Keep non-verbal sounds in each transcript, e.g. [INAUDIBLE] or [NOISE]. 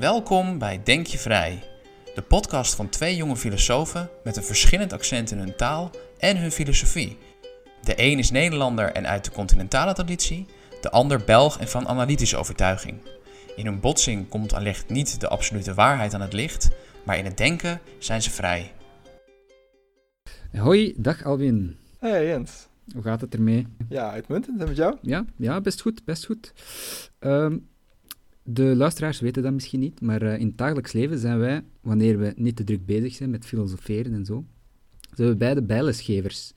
Welkom bij Denk je Vrij, de podcast van twee jonge filosofen met een verschillend accent in hun taal en hun filosofie. De een is Nederlander en uit de continentale traditie, de ander Belg en van analytische overtuiging. In hun botsing komt allicht niet de absolute waarheid aan het licht, maar in het denken zijn ze vrij. Hoi, dag Alwin. Hey Jens. Hoe gaat het ermee? Ja, uitmuntend. En met jou? Ja, ja best goed, best goed. Ehm, de luisteraars weten dat misschien niet, maar eh, in het dagelijks leven zijn wij, wanneer we niet te druk bezig zijn met filosoferen en zo, zijn we beide bijlesgevers.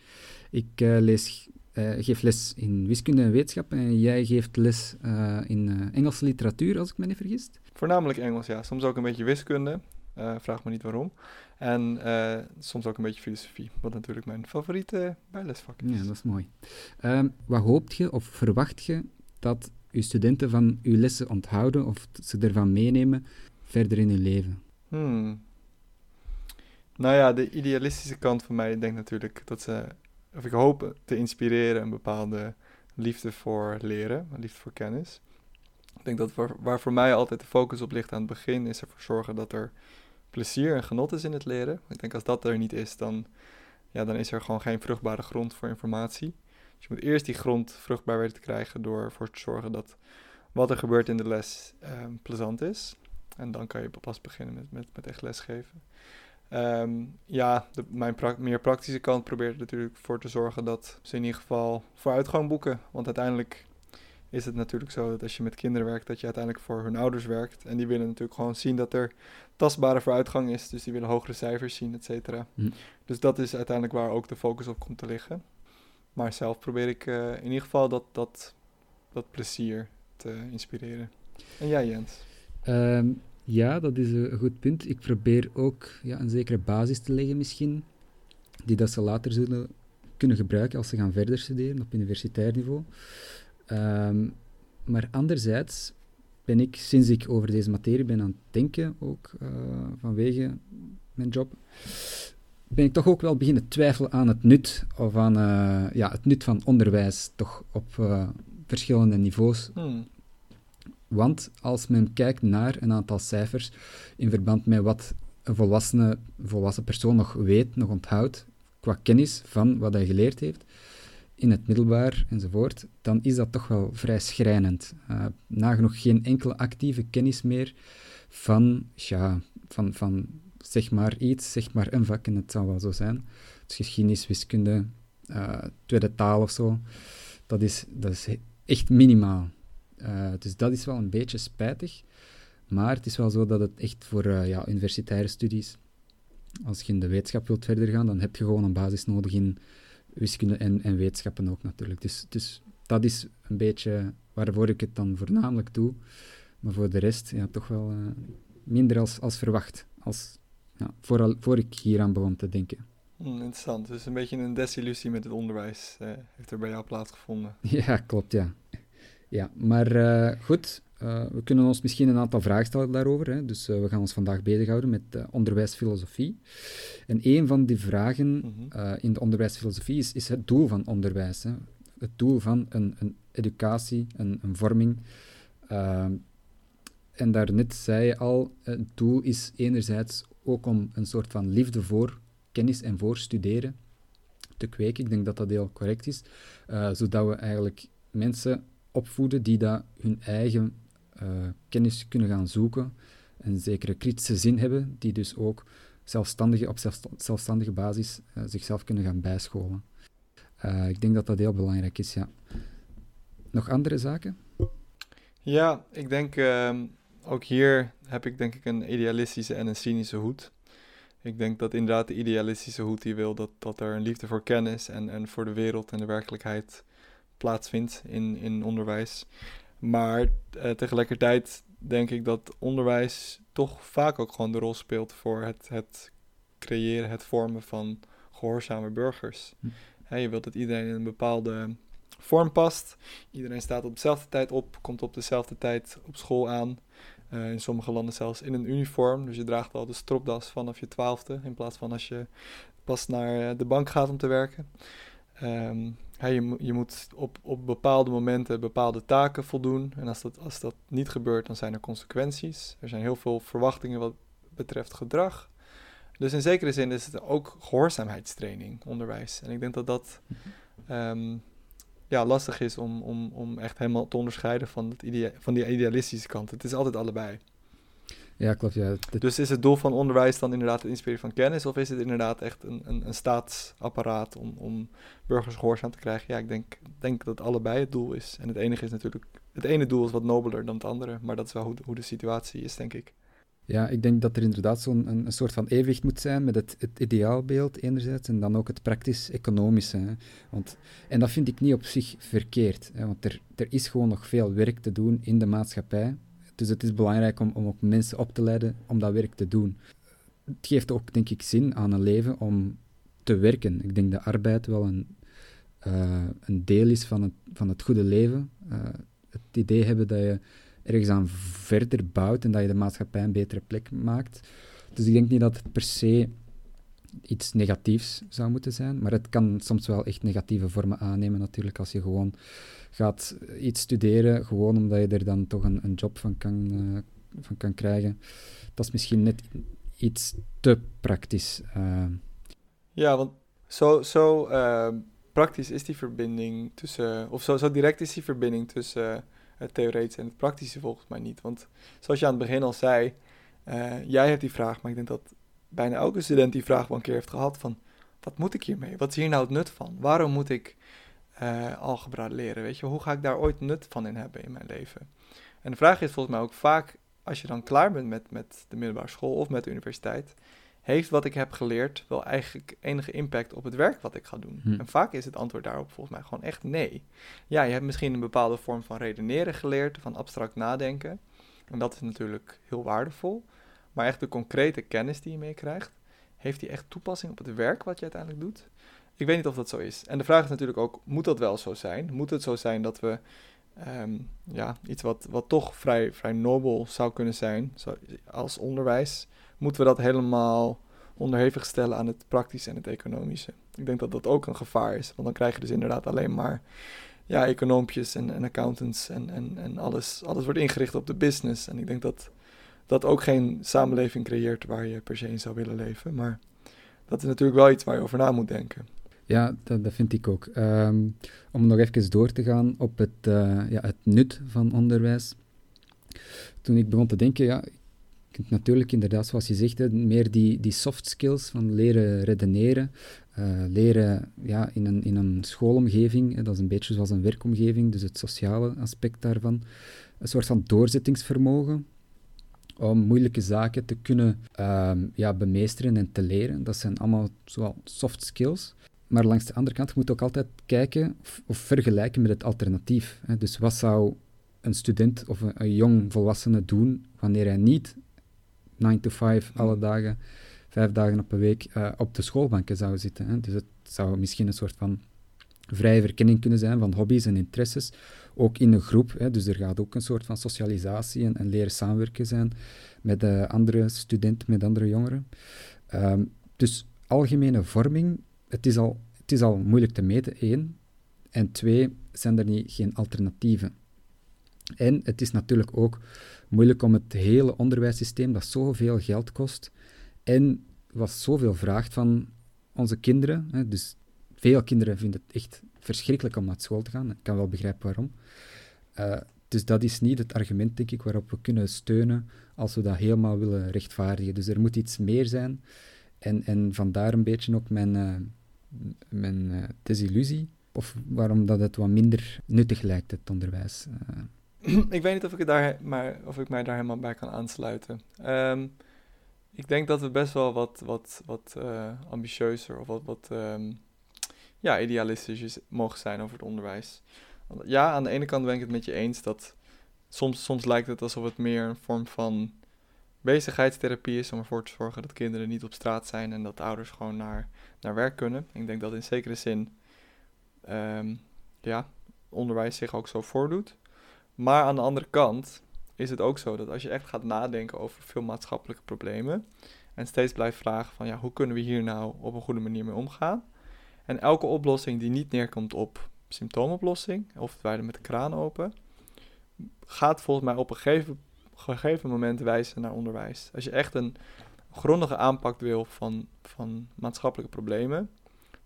Ik eh, lees, eh, geef les in wiskunde en wetenschap en jij geeft les in Engelse literatuur, als ik me niet vergis. Voornamelijk Engels, ja. Soms ook een beetje wiskunde. vraag me niet waarom. En soms ook een beetje filosofie, wat natuurlijk mijn favoriete bijlesvak is. Ja, dat is mooi. Ehm, wat hoopt je of verwacht je dat uw studenten van uw lessen onthouden of ze ervan meenemen verder in hun leven? Hmm. Nou ja, de idealistische kant van mij denkt natuurlijk dat ze, of ik hoop te inspireren een bepaalde liefde voor leren, liefde voor kennis. Ik denk dat waar, waar voor mij altijd de focus op ligt aan het begin, is ervoor zorgen dat er plezier en genot is in het leren. Ik denk als dat er niet is, dan, ja, dan is er gewoon geen vruchtbare grond voor informatie. Dus je moet eerst die grond vruchtbaar weten te krijgen door ervoor te zorgen dat wat er gebeurt in de les um, plezant is. En dan kan je pas beginnen met, met, met echt lesgeven. Um, ja, de, mijn meer praktische kant probeert er natuurlijk voor te zorgen dat ze in ieder geval vooruitgang boeken. Want uiteindelijk is het natuurlijk zo dat als je met kinderen werkt, dat je uiteindelijk voor hun ouders werkt. En die willen natuurlijk gewoon zien dat er tastbare vooruitgang is. Dus die willen hogere cijfers zien, et cetera. Hm. Dus dat is uiteindelijk waar ook de focus op komt te liggen. Maar zelf probeer ik uh, in ieder geval dat, dat, dat plezier te inspireren. En jij, Jens? Um, ja, dat is een goed punt. Ik probeer ook ja, een zekere basis te leggen, misschien, die dat ze later zullen kunnen gebruiken als ze gaan verder studeren op universitair niveau. Um, maar anderzijds ben ik, sinds ik over deze materie ben aan het denken, ook uh, vanwege mijn job, ben ik toch ook wel beginnen twijfelen aan het nut, of aan uh, ja, het nut van onderwijs, toch op uh, verschillende niveaus. Hmm. Want als men kijkt naar een aantal cijfers in verband met wat een volwassene, volwassen persoon nog weet, nog onthoudt, qua kennis van wat hij geleerd heeft, in het middelbaar enzovoort, dan is dat toch wel vrij schrijnend. Uh, nagenoeg geen enkele actieve kennis meer van, ja, van, van zeg maar iets, zeg maar een vak, en het zal wel zo zijn. Dus geschiedenis, wiskunde, uh, tweede taal of zo, dat is, dat is echt minimaal. Uh, dus dat is wel een beetje spijtig. Maar het is wel zo dat het echt voor uh, ja, universitaire studies, als je in de wetenschap wilt verder gaan, dan heb je gewoon een basis nodig in wiskunde en, en wetenschappen ook natuurlijk. Dus, dus dat is een beetje waarvoor ik het dan voornamelijk doe. Maar voor de rest, ja, toch wel minder als, als verwacht. Als ja, voor, voor ik hieraan begon te denken. Hmm, interessant. Dus een beetje een desillusie met het onderwijs eh, heeft er bij jou plaatsgevonden. [LAUGHS] Ja, klopt, ja. Ja, maar uh, goed, uh, we kunnen ons misschien een aantal vragen stellen daarover. Hè. Dus we gaan ons vandaag bezighouden met onderwijsfilosofie. En een van die vragen mm in de onderwijsfilosofie is, is het doel van onderwijs. Hè. Het doel van een, een educatie, een, een vorming. en daarnet zei je al, het doel is enerzijds ook om een soort van liefde voor kennis en voor studeren te kweken. Ik denk dat dat heel correct is, uh, zodat we eigenlijk mensen opvoeden die dat hun eigen uh, kennis kunnen gaan zoeken, een zekere kritische zin hebben, die dus ook zelfstandige, op zelfstandige basis uh, zichzelf kunnen gaan bijscholen. ik denk dat dat heel belangrijk is, ja. Nog andere zaken? Ja, ik denk ehm, ook hier heb ik denk ik een idealistische en een cynische hoed. Ik denk dat inderdaad de idealistische hoed die wil dat, dat er een liefde voor kennis en, en voor de wereld en de werkelijkheid plaatsvindt in, in onderwijs. Maar eh, tegelijkertijd denk ik dat onderwijs toch vaak ook gewoon de rol speelt voor het, het creëren, het vormen van gehoorzame burgers. Hm. je wilt dat iedereen in een bepaalde vorm past. Iedereen staat op dezelfde tijd op, komt op dezelfde tijd op school aan. Uh, in sommige landen zelfs in een uniform. Dus je draagt al de stropdas vanaf je twaalfde. In plaats van als je pas naar eh, de bank gaat om te werken. Um, je, je moet op, op bepaalde momenten bepaalde taken voldoen. En als dat, als dat niet gebeurt, dan zijn er consequenties. Er zijn heel veel verwachtingen wat betreft gedrag. Dus in zekere zin is het ook gehoorzaamheidstraining, onderwijs. En ik denk dat dat ehm, ja, lastig is om, om, om echt helemaal te onderscheiden van, het idea van die idealistische kant. Het is altijd allebei. Ja, klopt. Ja. Dus is het doel van onderwijs dan inderdaad het inspireren van kennis? Of is het inderdaad echt een, een, een staatsapparaat om, om burgers gehoorzaam te krijgen? Ja, ik denk, denk dat allebei het doel is. En het enige is natuurlijk... Het ene doel is wat nobeler dan het andere. Maar dat is wel hoe de, hoe de situatie is, denk ik. Ja, ik denk dat er inderdaad zo'n een, een, soort van evenwicht moet zijn met het, het ideaalbeeld enerzijds en dan ook het praktisch-economische. Want, en dat vind ik niet op zich verkeerd, hè, want er, er is gewoon nog veel werk te doen in de maatschappij. Dus het is belangrijk om, om ook mensen op te leiden om dat werk te doen. Het geeft ook, denk ik, zin aan een leven om te werken. Ik denk dat arbeid wel een, uh, een deel is van het, van het goede leven. Uh, het idee hebben dat je ergens aan verder bouwt en dat je de maatschappij een betere plek maakt. Dus ik denk niet dat het per se iets negatiefs zou moeten zijn, maar het kan soms wel echt negatieve vormen aannemen natuurlijk als je gewoon gaat iets studeren, gewoon omdat je er dan toch een, een job van kan, uh, van kan krijgen. Dat is misschien net iets te praktisch. Uh. Ja, want zo, zo praktisch is die verbinding tussen, of zo, zo direct is die verbinding tussen het theoretische en het praktische volgens mij niet. Want zoals je aan het begin al zei, jij hebt die vraag, maar ik denk dat bijna elke student die vraag wel een keer heeft gehad van, wat moet ik hiermee? Wat is hier nou het nut van? Waarom moet ik uh, algebra leren? Weet je, hoe ga ik daar ooit nut van in hebben in mijn leven? En de vraag is volgens mij ook vaak, als je dan klaar bent met, met de middelbare school of met de universiteit, heeft wat ik heb geleerd wel eigenlijk enige impact op het werk wat ik ga doen? Hm. En vaak is het antwoord daarop volgens mij gewoon echt nee. Ja, je hebt misschien een bepaalde vorm van redeneren geleerd, van abstract nadenken. En dat is natuurlijk heel waardevol. Maar echt de concrete kennis die je meekrijgt, heeft die echt toepassing op het werk wat je uiteindelijk doet? Ik weet niet of dat zo is. En de vraag is natuurlijk ook, moet dat wel zo zijn? Moet het zo zijn dat we ehm, ja, iets wat, wat toch vrij, vrij nobel zou kunnen zijn, zo, als onderwijs, moeten we dat helemaal onderhevig stellen aan het praktische en het economische? Ik denk dat dat ook een gevaar is, want dan krijg je dus inderdaad alleen maar ja, econoompjes en, en accountants en, en, en alles, alles wordt ingericht op de business. En ik denk dat dat ook geen samenleving creëert waar je per se in zou willen leven. Maar dat is natuurlijk wel iets waar je over na moet denken. Ja, dat, dat vind ik ook. Ehm, om nog even door te gaan op het, uh, ja, het nut van onderwijs. Toen ik begon te denken, ja, natuurlijk inderdaad, zoals je zegt, meer die, die soft skills van leren redeneren, uh, leren ja, in, een, in een schoolomgeving, dat is een beetje zoals een werkomgeving, dus het sociale aspect daarvan. Een soort van doorzettingsvermogen, om moeilijke zaken te kunnen uh, ja, bemeesteren en te leren. Dat zijn allemaal zowel soft skills. Maar langs de andere kant, je moet ook altijd kijken of, vergelijken met het alternatief. Hè. Dus wat zou een student of een, jong volwassene doen wanneer hij niet 9 to 5 alle dagen, vijf dagen op een week uh, op de schoolbanken zou zitten. Hè. Dus het zou misschien een soort van vrije verkenning kunnen zijn van hobby's en interesses, ook in een groep. Hè, dus er gaat ook een soort van socialisatie en, en leren samenwerken zijn met uh, andere studenten, met andere jongeren. Um, dus algemene vorming, het is, al, het is al moeilijk te meten, één. En twee, zijn er niet, geen alternatieven. En het is natuurlijk ook moeilijk om het hele onderwijssysteem, dat zoveel geld kost en wat zoveel vraagt van onze kinderen, hè, dus veel kinderen vinden het echt verschrikkelijk om naar school te gaan. Ik kan wel begrijpen waarom. Uh, dus dat is niet het argument, denk ik, waarop we kunnen steunen als we dat helemaal willen rechtvaardigen. Dus er moet iets meer zijn. En, en vandaar een beetje ook mijn, uh, mijn uh, desillusie. Of waarom dat het wat minder nuttig lijkt, het onderwijs. [CLEARS THROAT] Ik weet niet of ik, daar, maar, of ik mij daar helemaal bij kan aansluiten. Um, ik denk dat we best wel wat, wat, wat ambitieuzer of wat, wat um, ja, idealistisch mogen zijn over het onderwijs. Ja, aan de ene kant ben ik het met je eens dat soms, soms lijkt het alsof het meer een vorm van bezigheidstherapie is om ervoor te zorgen dat kinderen niet op straat zijn en dat ouders gewoon naar, naar werk kunnen. Ik denk dat in zekere zin um, ja, onderwijs zich ook zo voordoet. Maar aan de andere kant is het ook zo dat als je echt gaat nadenken over veel maatschappelijke problemen en steeds blijft vragen van ja, hoe kunnen we hier nou op een goede manier mee omgaan, en elke oplossing die niet neerkomt op symptoomoplossing, of het wijden met de kraan open, gaat volgens mij op een gegeven, gegeven moment wijzen naar onderwijs. Als je echt een grondige aanpak wil van, van maatschappelijke problemen,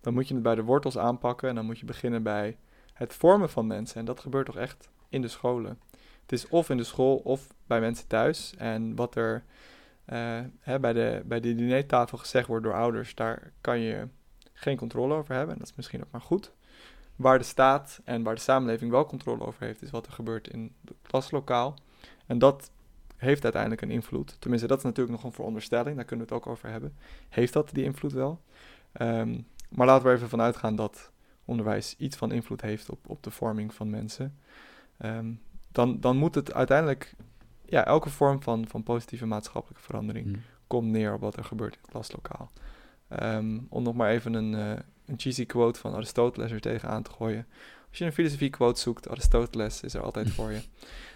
dan moet je het bij de wortels aanpakken en dan moet je beginnen bij het vormen van mensen. En dat gebeurt toch echt in de scholen. Het is of in de school of bij mensen thuis. En wat er uh, hè, bij, de, bij de dinertafel gezegd wordt door ouders, daar kan je geen controle over hebben. En dat is misschien ook maar goed. Waar de staat en waar de samenleving wel controle over heeft, is wat er gebeurt in het klaslokaal. En dat heeft uiteindelijk een invloed. Tenminste, dat is natuurlijk nog een veronderstelling, daar kunnen we het ook over hebben. Heeft dat die invloed wel? Um, maar laten we even vanuit gaan dat onderwijs iets van invloed heeft op, op de vorming van mensen. Um, dan, dan moet het uiteindelijk, ja, elke vorm van, van positieve maatschappelijke verandering mm. komt neer op wat er gebeurt in het klaslokaal. Um, om nog maar even een, uh, een cheesy quote van Aristoteles er tegenaan te gooien. Als je een filosofie quote zoekt, Aristoteles is er altijd voor je. [LAUGHS]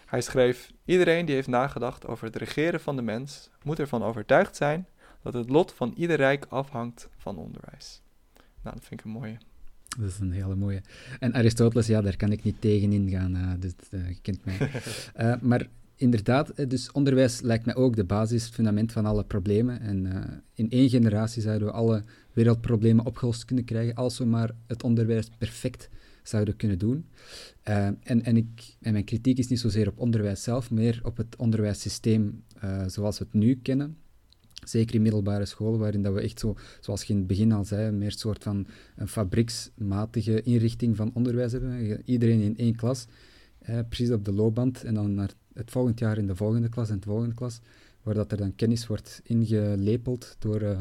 Hij schreef: Iedereen die heeft nagedacht over het regeren van de mens, moet ervan overtuigd zijn dat het lot van ieder rijk afhangt van onderwijs. Nou, dat vind ik een mooie. Dat is een hele mooie. En Aristoteles, ja, daar kan ik niet tegen ingaan, uh, dus uh, je kent mij. Uh, [LAUGHS] maar inderdaad, dus onderwijs lijkt mij ook de basis, het fundament van alle problemen. En in één generatie zouden we alle wereldproblemen opgelost kunnen krijgen, als we maar het onderwijs perfect zouden kunnen doen. en, en, ik, en mijn kritiek is niet zozeer op onderwijs zelf, meer op het onderwijssysteem zoals we het nu kennen. Zeker in middelbare scholen, waarin dat we echt zo, zoals je in het begin al zei, meer een soort van een fabrieksmatige inrichting van onderwijs hebben. Iedereen in één klas, precies op de loopband, en dan naar het volgend jaar in de volgende klas en de volgende klas, waar dat er dan kennis wordt ingelepeld door uh,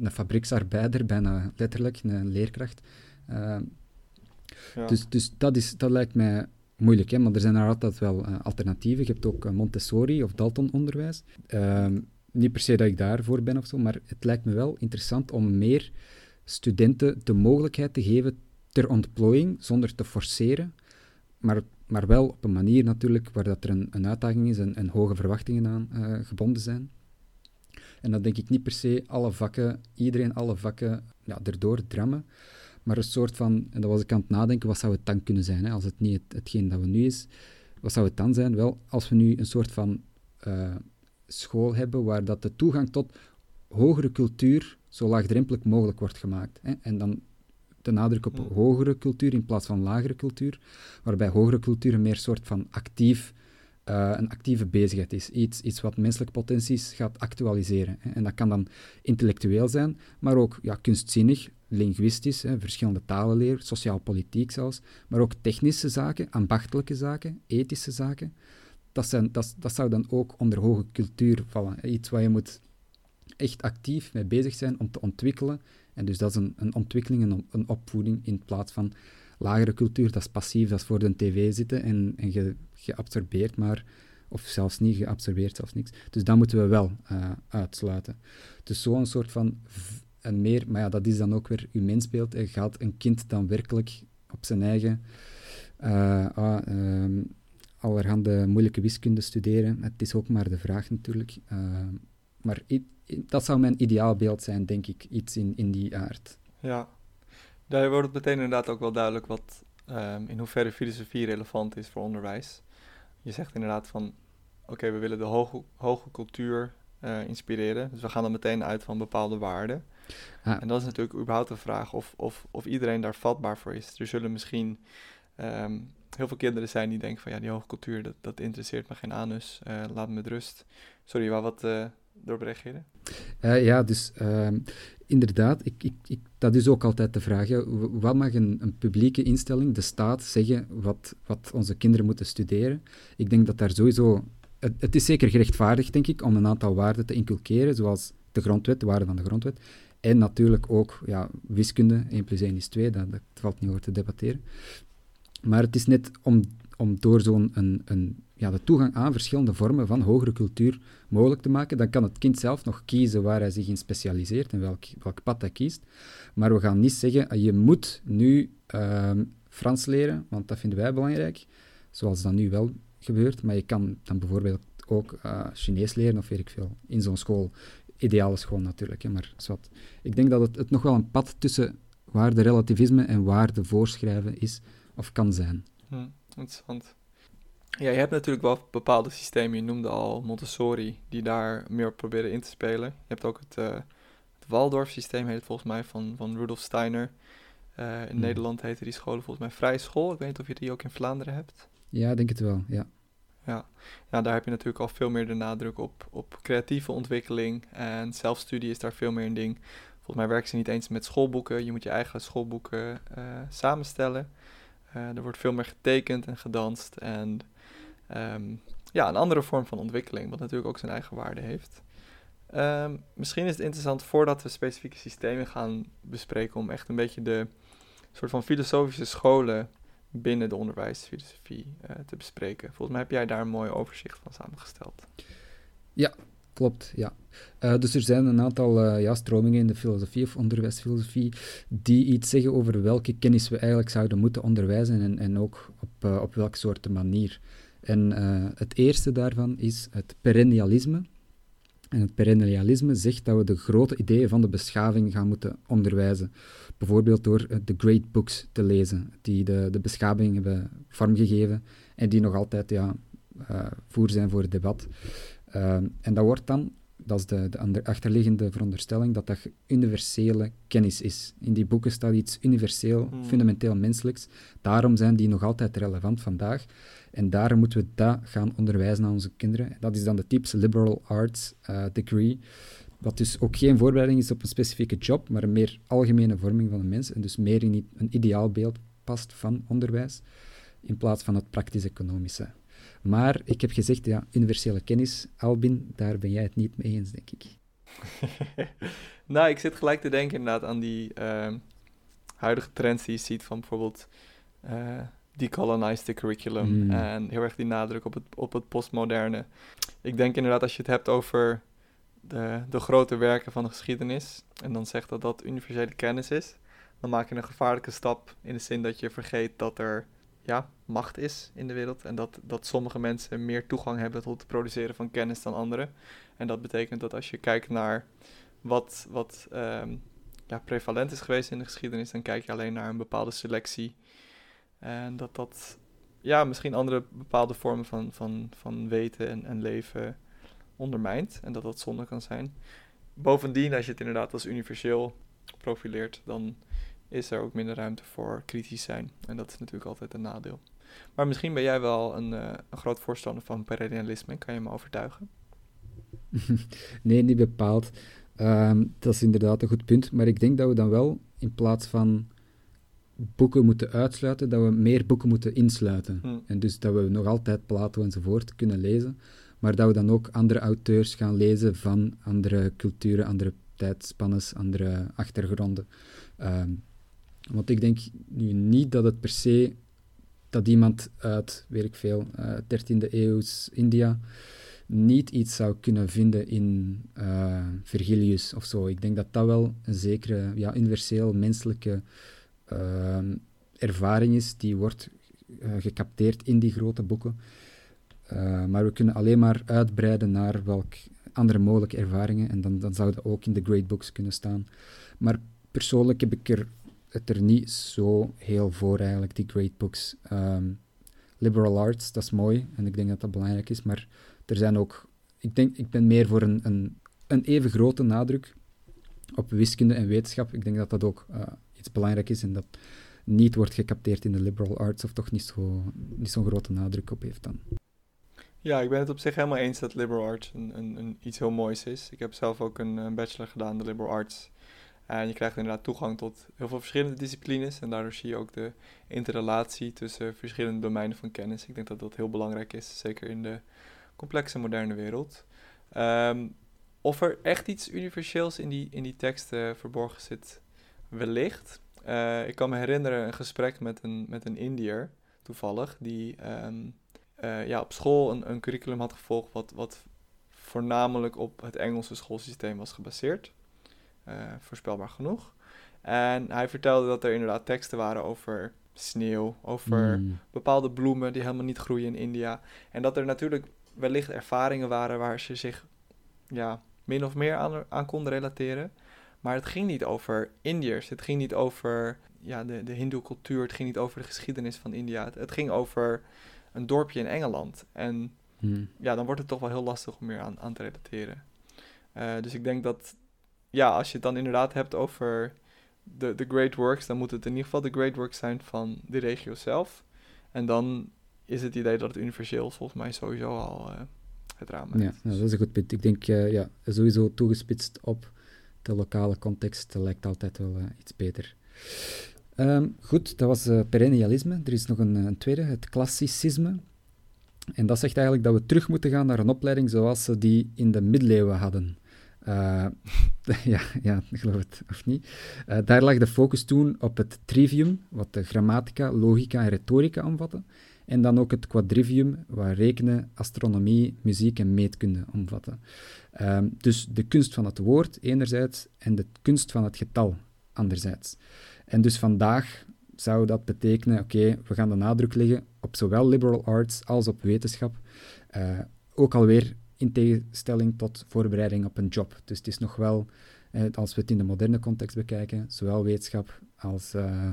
een fabrieksarbeider, bijna letterlijk, een leerkracht. Uh, ja. Dus, dus dat, is, dat lijkt mij moeilijk, hè? maar er zijn er altijd wel uh, alternatieven. Je hebt ook Montessori of Dalton-onderwijs. Niet per se dat ik daarvoor ben of zo, maar het lijkt me wel interessant om meer studenten de mogelijkheid te geven ter ontplooiing, zonder te forceren, maar, maar wel op een manier natuurlijk waar dat er een, een uitdaging is en, en hoge verwachtingen aan uh, gebonden zijn. En dan denk ik niet per se alle vakken, iedereen alle vakken ja, erdoor drammen, maar een soort van, en dat was ik aan het nadenken, wat zou het dan kunnen zijn, hè, als het niet het, hetgeen dat we nu is, wat zou het dan zijn? Wel, als we nu een soort van uh, school hebben waar dat de toegang tot hogere cultuur zo laagdrempelig mogelijk wordt gemaakt. Hè? En dan de nadruk op hmm. hogere cultuur in plaats van lagere cultuur, waarbij hogere cultuur een meer soort van actief, uh, een actieve bezigheid is. Iets, iets wat menselijke potenties gaat actualiseren. Hè? En dat kan dan intellectueel zijn, maar ook ja, kunstzinnig, linguïstisch, hè, verschillende talen leren, sociaal-politiek zelfs, maar ook technische zaken, ambachtelijke zaken, ethische zaken dat, zijn, dat, dat zou dan ook onder hoge cultuur vallen. Iets waar je moet echt actief mee bezig zijn om te ontwikkelen. En dus dat is een, een ontwikkeling, een, een opvoeding in plaats van lagere cultuur, dat is passief, dat is voor de tv zitten en, en je, je absorbeert maar, of zelfs niet, je absorbeert zelfs niks. Dus dat moeten we wel uh, uitsluiten. Dus zo'n soort van, en meer, maar ja, dat is dan ook weer uw mensbeeld. En gaat een kind dan werkelijk op zijn eigen uh, ah, um, allerhande moeilijke wiskunde studeren. Het is ook maar de vraag natuurlijk. Uh, maar dat zou mijn ideaalbeeld zijn, denk ik, iets in, in die aard. Ja, daar wordt het meteen inderdaad ook wel duidelijk wat, um, in hoeverre filosofie relevant is voor onderwijs. Je zegt inderdaad van, oké, we willen de hoge, hoge cultuur uh, inspireren, dus we gaan dan meteen uit van bepaalde waarden. Ah. En dat is natuurlijk überhaupt de vraag of, of, of iedereen daar vatbaar voor is. Er zullen misschien um, heel veel kinderen zijn die denken van ja, die hoogcultuur, dat, dat interesseert me geen anus, uh, laat me met rust. Sorry, wou wat uh, erop reageren? Uh, ja, dus ehm, inderdaad, ik, ik, ik, dat is ook altijd de vraag. Wat mag een, een, publieke instelling, de staat, zeggen wat, wat onze kinderen moeten studeren? Ik denk dat daar sowieso... Het, het is zeker gerechtvaardigd, denk ik, om een aantal waarden te inculkeren, zoals de grondwet, de waarden van de grondwet. En natuurlijk ook ja, wiskunde, 1 plus 1 is 2, dat, dat valt niet over te debatteren. Maar het is net om, om door zo'n een, een, ja, de toegang aan verschillende vormen van hogere cultuur mogelijk te maken, dan kan het kind zelf nog kiezen waar hij zich in specialiseert en welk, welk pad hij kiest. Maar we gaan niet zeggen, ah, je moet nu uh, Frans leren, want dat vinden wij belangrijk, zoals dat nu wel gebeurt. Maar je kan dan bijvoorbeeld ook uh, Chinees leren of weet ik veel, in zo'n school. Ideale school natuurlijk, hè, maar zwart. Ik denk dat het, het nog wel een pad tussen waar de relativisme en waar de voorschrijven is, of kan zijn. Hm, interessant. Ja, je hebt natuurlijk wel bepaalde systemen. Je noemde al Montessori, die daar meer op proberen in te spelen. Je hebt ook het, uh, het Waldorf-systeem, heet het volgens mij, van, van Rudolf Steiner. Uh, in Hmm. Nederland heten die scholen volgens mij Vrije School. Ik weet niet of je die ook in Vlaanderen hebt. Ja, ik denk het wel, ja. Ja. ja, daar heb je natuurlijk al veel meer de nadruk op, op creatieve ontwikkeling. En zelfstudie is daar veel meer een ding. Volgens mij werken ze niet eens met schoolboeken. Je moet je eigen schoolboeken eh, samenstellen. Eh, er wordt veel meer getekend en gedanst. En ehm, ja, een andere vorm van ontwikkeling, wat natuurlijk ook zijn eigen waarde heeft. Ehm, misschien is het interessant voordat we specifieke systemen gaan bespreken, om echt een beetje de soort van filosofische scholen binnen de onderwijsfilosofie eh, te bespreken. Volgens mij heb jij daar een mooi overzicht van samengesteld. Klopt, ja. Eh, dus er zijn een aantal eh, ja, stromingen in de filosofie of onderwijsfilosofie die iets zeggen over welke kennis we eigenlijk zouden moeten onderwijzen en, en ook op, eh, op welke soort manier. En het eerste daarvan is het perennialisme. En het perennialisme zegt dat we de grote ideeën van de beschaving gaan moeten onderwijzen. Bijvoorbeeld door de great books te lezen, die de, de beschaving hebben vormgegeven en die nog altijd ja, voer zijn voor het debat. Ehm, en dat wordt dan, dat is de, de achterliggende veronderstelling, dat dat universele kennis is. In die boeken staat iets universeel, Hmm. fundamenteel menselijks. Daarom zijn die nog altijd relevant vandaag. En daarom moeten we dat gaan onderwijzen aan onze kinderen. Dat is dan de typische liberal arts eh, degree. Wat dus ook geen voorbereiding is op een specifieke job, maar een meer algemene vorming van de mens. En dus meer in een ideaalbeeld past van onderwijs, in plaats van het praktisch-economische. Maar ik heb gezegd, ja, universele kennis, Albin, daar ben jij het niet mee eens, denk ik. [LAUGHS] nou, ik zit gelijk te denken inderdaad aan die ehm, huidige trends die je ziet van bijvoorbeeld eh decolonize the curriculum Mm. en heel erg die nadruk op het, op het postmoderne. Ik denk inderdaad als je het hebt over de, de grote werken van de geschiedenis en dan zegt dat dat universele kennis is, dan maak je een gevaarlijke stap in de zin dat je vergeet dat er ja, macht is in de wereld en dat, dat sommige mensen meer toegang hebben tot het produceren van kennis dan anderen. En dat betekent dat als je kijkt naar wat, wat ehm, ja, prevalent is geweest in de geschiedenis, dan kijk je alleen naar een bepaalde selectie. En dat dat ja, misschien andere bepaalde vormen van, van, van weten en, en leven ondermijnt. En dat dat zonde kan zijn. Bovendien, als je het inderdaad als universeel profileert, dan is er ook minder ruimte voor kritisch zijn. En dat is natuurlijk altijd een nadeel. Maar misschien ben jij wel een, eh, een groot voorstander van perennialisme. Kan je me overtuigen? [LAUGHS] nee, niet bepaald. Ehm, dat is inderdaad een goed punt. Maar ik denk dat we dan wel, in plaats van boeken moeten uitsluiten, dat we meer boeken moeten insluiten. Hm. En dus dat we nog altijd Plato enzovoort kunnen lezen, maar dat we dan ook andere auteurs gaan lezen van andere culturen, andere tijdspannes, andere achtergronden. Ehm, want ik denk nu niet dat het per se dat iemand uit, weet ik veel, eh 13e eeuws India niet iets zou kunnen vinden in eh, Virgilius of zo. Ik denk dat dat wel een zekere, ja, universeel menselijke ehm, ervaring is die wordt eh, gecapteerd in die grote boeken. Eh, maar we kunnen alleen maar uitbreiden naar welk andere mogelijke ervaringen en dan, dan zou dat ook in de great books kunnen staan. Maar persoonlijk heb ik er, het er niet zo heel voor eigenlijk, die great books. Ehm, liberal arts, dat is mooi en ik denk dat dat belangrijk is, maar er zijn ook... Ik denk, ik ben meer voor een, een, een even grote nadruk op wiskunde en wetenschap. Ik denk dat dat ook eh, iets belangrijk is en dat niet wordt gecapteerd in de liberal arts of toch niet zo'n niet zo'n grote nadruk op heeft dan. Ja, ik ben het op zich helemaal eens dat liberal arts een, een, een iets heel moois is. Ik heb zelf ook een, een bachelor gedaan, de liberal arts. En je krijgt inderdaad toegang tot heel veel verschillende disciplines. En daardoor zie je ook de interrelatie tussen verschillende domeinen van kennis. Ik denk dat dat heel belangrijk is, zeker in de complexe moderne wereld. Ehm, of er echt iets universeels in die, in die teksten verborgen zit, wellicht. Eh, ik kan me herinneren een gesprek met een, met een Indiër, toevallig, die ehm, eh, ja, op school een, een curriculum had gevolgd wat, wat voornamelijk op het Engelse schoolsysteem was gebaseerd. Eh, voorspelbaar genoeg. En hij vertelde dat er inderdaad teksten waren over sneeuw, over Mm. bepaalde bloemen die helemaal niet groeien in India. En dat er natuurlijk wellicht ervaringen waren waar ze zich ja, min of meer aan, aan konden relateren. Maar het ging niet over Indiërs. Het ging niet over ja, de, de hindoe cultuur. Het ging niet over de geschiedenis van India. Het, het ging over een dorpje in Engeland. En Hmm. ja, dan wordt het toch wel heel lastig om meer aan, aan te relateren. Eh, dus ik denk dat, ja, als je het dan inderdaad hebt over de, de great works, dan moet het in ieder geval de great works zijn van de regio zelf. En dan is het idee dat het universeel volgens mij sowieso al eh, het raam Ja, uit. nou, dat is een goed punt. Ik denk eh, ja, sowieso toegespitst op de lokale context lijkt altijd wel eh, iets beter. Ehm, goed, dat was perennialisme. Er is nog een, een tweede, het klassicisme. En dat zegt eigenlijk dat we terug moeten gaan naar een opleiding zoals ze die in de middeleeuwen hadden. Eh, [LAUGHS] ja, ja, ik geloof het of niet. Eh, daar lag de focus toen op het trivium, wat de grammatica, logica en retorica omvatte. En dan ook het quadrivium, waar rekenen, astronomie, muziek en meetkunde omvatten. Ehm, dus de kunst van het woord enerzijds en de kunst van het getal anderzijds. En dus vandaag zou dat betekenen, oké, we gaan de nadruk leggen op zowel liberal arts als op wetenschap. Eh, ook alweer in tegenstelling tot voorbereiding op een job. Dus het is nog wel, eh, als we het in de moderne context bekijken, zowel wetenschap als eh,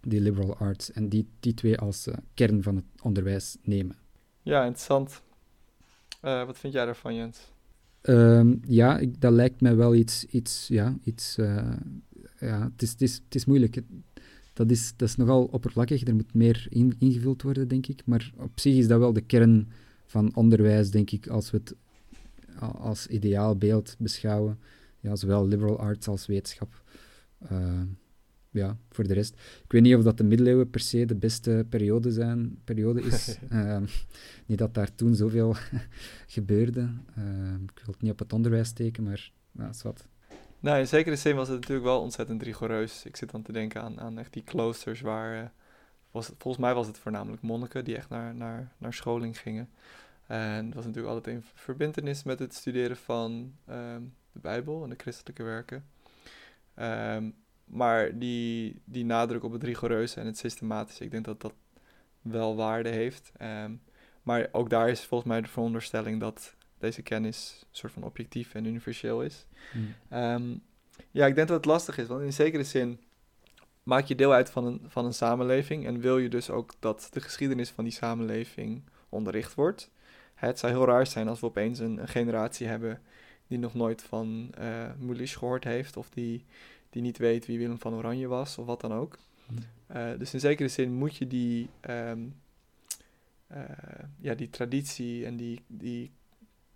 die liberal arts en die, die twee als eh, kern van het onderwijs nemen. Ja, interessant. Wat vind jij daarvan, Jens? Ehm, ja, ik, dat lijkt mij wel iets, iets ja, iets, ja, het is, het is, het is moeilijk. Het- dat, is, dat is nogal oppervlakkig, er moet meer in, ingevuld worden, denk ik. Maar op zich is dat wel de kern van onderwijs, denk ik, als we het als ideaalbeeld beschouwen. Ja, zowel liberal arts als wetenschap. Ehm, ja, voor de rest. Ik weet niet of dat de middeleeuwen per se de beste periode, zijn, periode is. [LAUGHS] Ehm, niet dat daar toen zoveel [LAUGHS] gebeurde. Ehm, ik wil het niet op het onderwijs steken, maar ja, is wat. Nou, in zekere zin was het natuurlijk wel ontzettend rigoureus. Ik zit dan te denken aan, aan echt die kloosters waar... eh, was het, volgens mij was het voornamelijk monniken die echt naar, naar, naar scholing gingen. En dat was natuurlijk altijd in verbindenis met het studeren van ehm, de Bijbel en de christelijke werken. Ehm, maar die, die nadruk op het rigoureuze en het systematische, ik denk dat dat wel waarde heeft. Ehm, maar ook daar is volgens mij de veronderstelling dat deze kennis een soort van objectief en universeel is. Ehm, ja, ik denk dat het lastig is, want in zekere zin maak je deel uit van een, van een samenleving en wil je dus ook dat de geschiedenis van die samenleving onderricht wordt. Het zou heel raar zijn als we opeens een, een generatie hebben die nog nooit van Mulisch gehoord heeft of die, die niet weet wie Willem van Oranje was of wat dan ook. Hm. Eh, dus in zekere zin moet je die, ehm, eh, ja, die traditie en die, die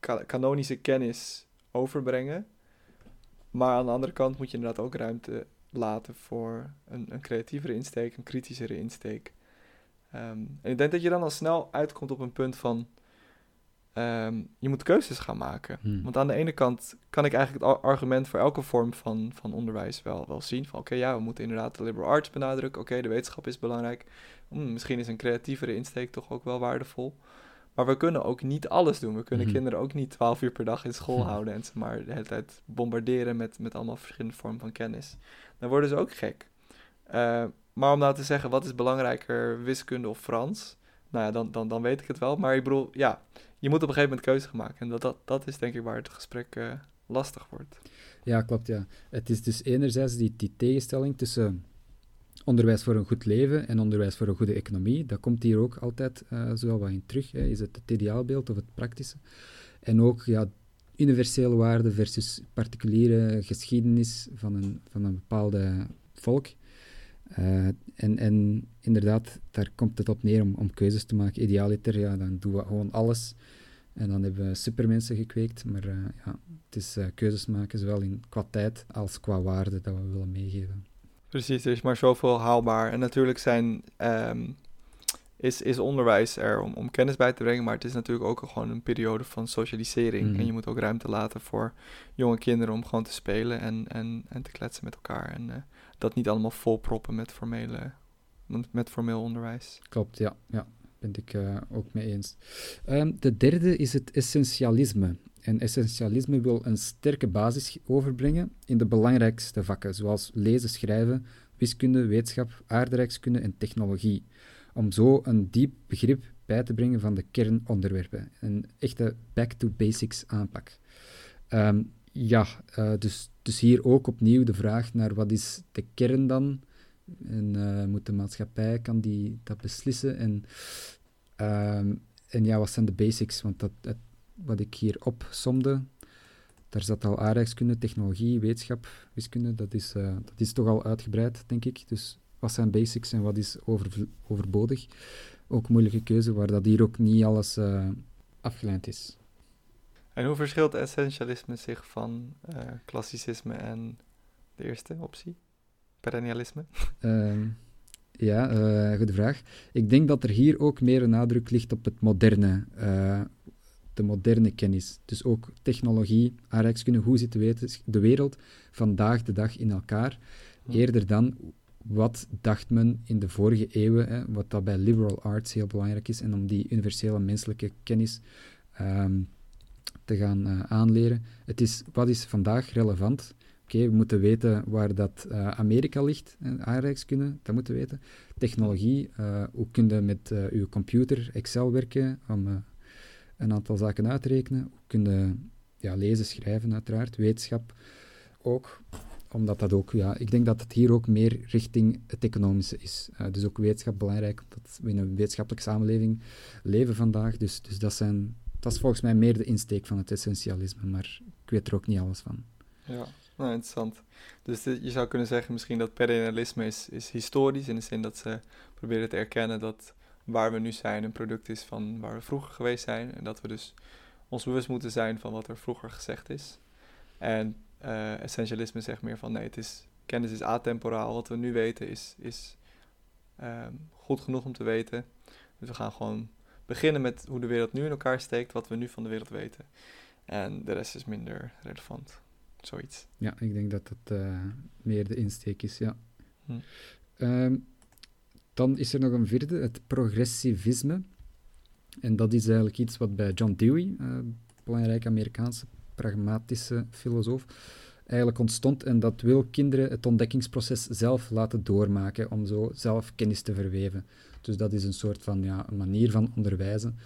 ka- kanonische kennis overbrengen. Maar aan de andere kant moet je inderdaad ook ruimte laten voor een, een creatievere insteek, een kritischere insteek. Ehm, en ik denk dat je dan al snel uitkomt op een punt van ehm, je moet keuzes gaan maken. Hmm. Want aan de ene kant kan ik eigenlijk het ar- argument voor elke vorm van, van onderwijs wel, wel zien. Van oké, ja, we moeten inderdaad de liberal arts benadrukken. Oké, de wetenschap is belangrijk. Hmm, misschien is een creatievere insteek toch ook wel waardevol. Maar we kunnen ook niet alles doen. We kunnen Mhm. kinderen ook niet 12 uur per dag in school [LAUGHS] houden en ze maar de hele tijd bombarderen met, met allemaal verschillende vormen van kennis. Dan worden ze ook gek. Eh, maar om nou te zeggen, wat is belangrijker, wiskunde of Frans? Nou ja, dan, dan, dan weet ik het wel. Maar ik bedoel, ja, je moet op een gegeven moment keuze gaan maken. En dat, dat, dat is denk ik waar het gesprek eh, lastig wordt. Ja, klopt, ja. Het is dus enerzijds die, die tegenstelling tussen onderwijs voor een goed leven en onderwijs voor een goede economie. Dat komt hier ook altijd eh zo wat in terug. Hè. Is het het ideaalbeeld of het praktische? En ook ja, universele waarden versus particuliere geschiedenis van een, van een bepaalde volk. Eh, en, en inderdaad, daar komt het op neer om, om keuzes te maken. Idealiter, ja, dan doen we gewoon alles. En dan hebben we supermensen gekweekt. Maar eh, ja, het is eh, keuzes maken, zowel in, qua tijd als qua waarde dat we willen meegeven. Precies, er is maar zoveel haalbaar. En natuurlijk zijn, ehm, is, is onderwijs er om, om kennis bij te brengen, maar het is natuurlijk ook gewoon een periode van socialisering. Mhm. En je moet ook ruimte laten voor jonge kinderen om gewoon te spelen en, en, en te kletsen met elkaar. En dat niet allemaal volproppen met, formele, met, formeel onderwijs. Klopt, ja. ja ben ik eh, ook mee eens. Ehm, de derde is het essentialisme. En essentialisme wil een sterke basis overbrengen in de belangrijkste vakken, zoals lezen, schrijven, wiskunde, wetenschap, aardrijkskunde en technologie. Om zo een diep begrip bij te brengen van de kernonderwerpen. Een echte back-to-basics aanpak. Ehm, ja, eh, dus, dus hier ook opnieuw de vraag naar wat is de kern dan En uh, moet de maatschappij kan die dat beslissen? En, ehm, en ja, wat zijn de basics? Want dat, wat ik hier opsomde, daar zat al aardrijkskunde, technologie, wetenschap, wiskunde. Dat is, uh, dat is toch al uitgebreid, denk ik. Dus wat zijn basics en wat is over, overbodig? Ook moeilijke keuze, waar dat hier ook niet alles uh, afgeleid is. En hoe verschilt essentialisme zich van klassicisme en de eerste optie? Perennialisme? Uh, ja, uh, goede vraag. Ik denk dat er hier ook meer een nadruk ligt op het moderne, uh, de moderne kennis. Dus ook technologie, aardrijkskunde, hoe zit de, de, wereld vandaag de dag in elkaar? Eerder dan wat dacht men in de vorige eeuwen, hè, wat dat bij liberal arts heel belangrijk is, en om die universele menselijke kennis um, te gaan uh, aanleren. Het is, wat is vandaag relevant? Oké, we moeten weten waar dat uh, Amerika ligt, aardrijkskunde, dat moeten we weten. Technologie, hoe kun je met uw computer Excel werken om een aantal zaken uit te rekenen. Hoe kun je ja, lezen, schrijven uiteraard, wetenschap ook. Omdat dat ook, ja, ik denk dat het hier ook meer richting het economische is. dus ook wetenschap belangrijk, omdat we in een wetenschappelijke samenleving leven vandaag. Dus, dus dat, zijn, dat is volgens mij meer de insteek van het essentialisme, maar ik weet er ook niet alles van. Ja. Nou, interessant. Dus je zou kunnen zeggen misschien dat perennialisme is, is historisch, in de zin dat ze proberen te erkennen dat waar we nu zijn een product is van waar we vroeger geweest zijn. En dat we dus ons bewust moeten zijn van wat er vroeger gezegd is. En uh, essentialisme zegt meer van nee, het is, kennis is atemporaal. Wat we nu weten is, is uh, goed genoeg om te weten. Dus we gaan gewoon beginnen met hoe de wereld nu in elkaar steekt, wat we nu van de wereld weten. En de rest is minder relevant zoiets. Ja, ik denk dat dat uh, meer de insteek is, ja. Hm. Um, dan is er nog een vierde, het progressivisme. En dat is eigenlijk iets wat bij John Dewey, uh, belangrijke Amerikaanse pragmatische filosoof, eigenlijk ontstond. En dat wil kinderen het ontdekkingsproces zelf laten doormaken om zo zelf kennis te verweven. Dus dat is een soort van ja, een manier van onderwijzen.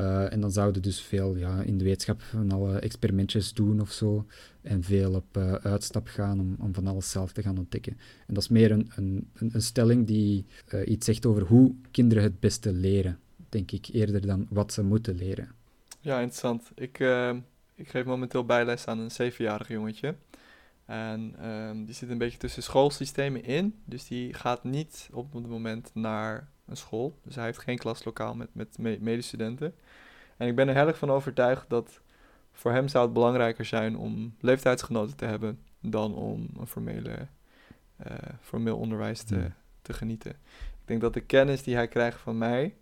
Uh, en dan zouden dus veel ja, in de wetenschap van alle experimentjes doen of zo. En veel op uh, uitstap gaan om, om van alles zelf te gaan ontdekken. En dat is meer een, een, een stelling die uh, iets zegt over hoe kinderen het beste leren, denk ik, eerder dan wat ze moeten leren. Ja, interessant. Ik, ik geef momenteel bijles aan een zevenjarig jongetje. En ehm, die zit een beetje tussen schoolsystemen in. Dus die gaat niet op het moment naar een school. Dus hij heeft geen klaslokaal met, met medestudenten. En ik ben er heel erg van overtuigd dat voor hem zou het belangrijker zijn om leeftijdsgenoten te hebben dan om een formele, uh, formeel onderwijs te, te genieten. Ik denk dat de kennis die hij krijgt van mij,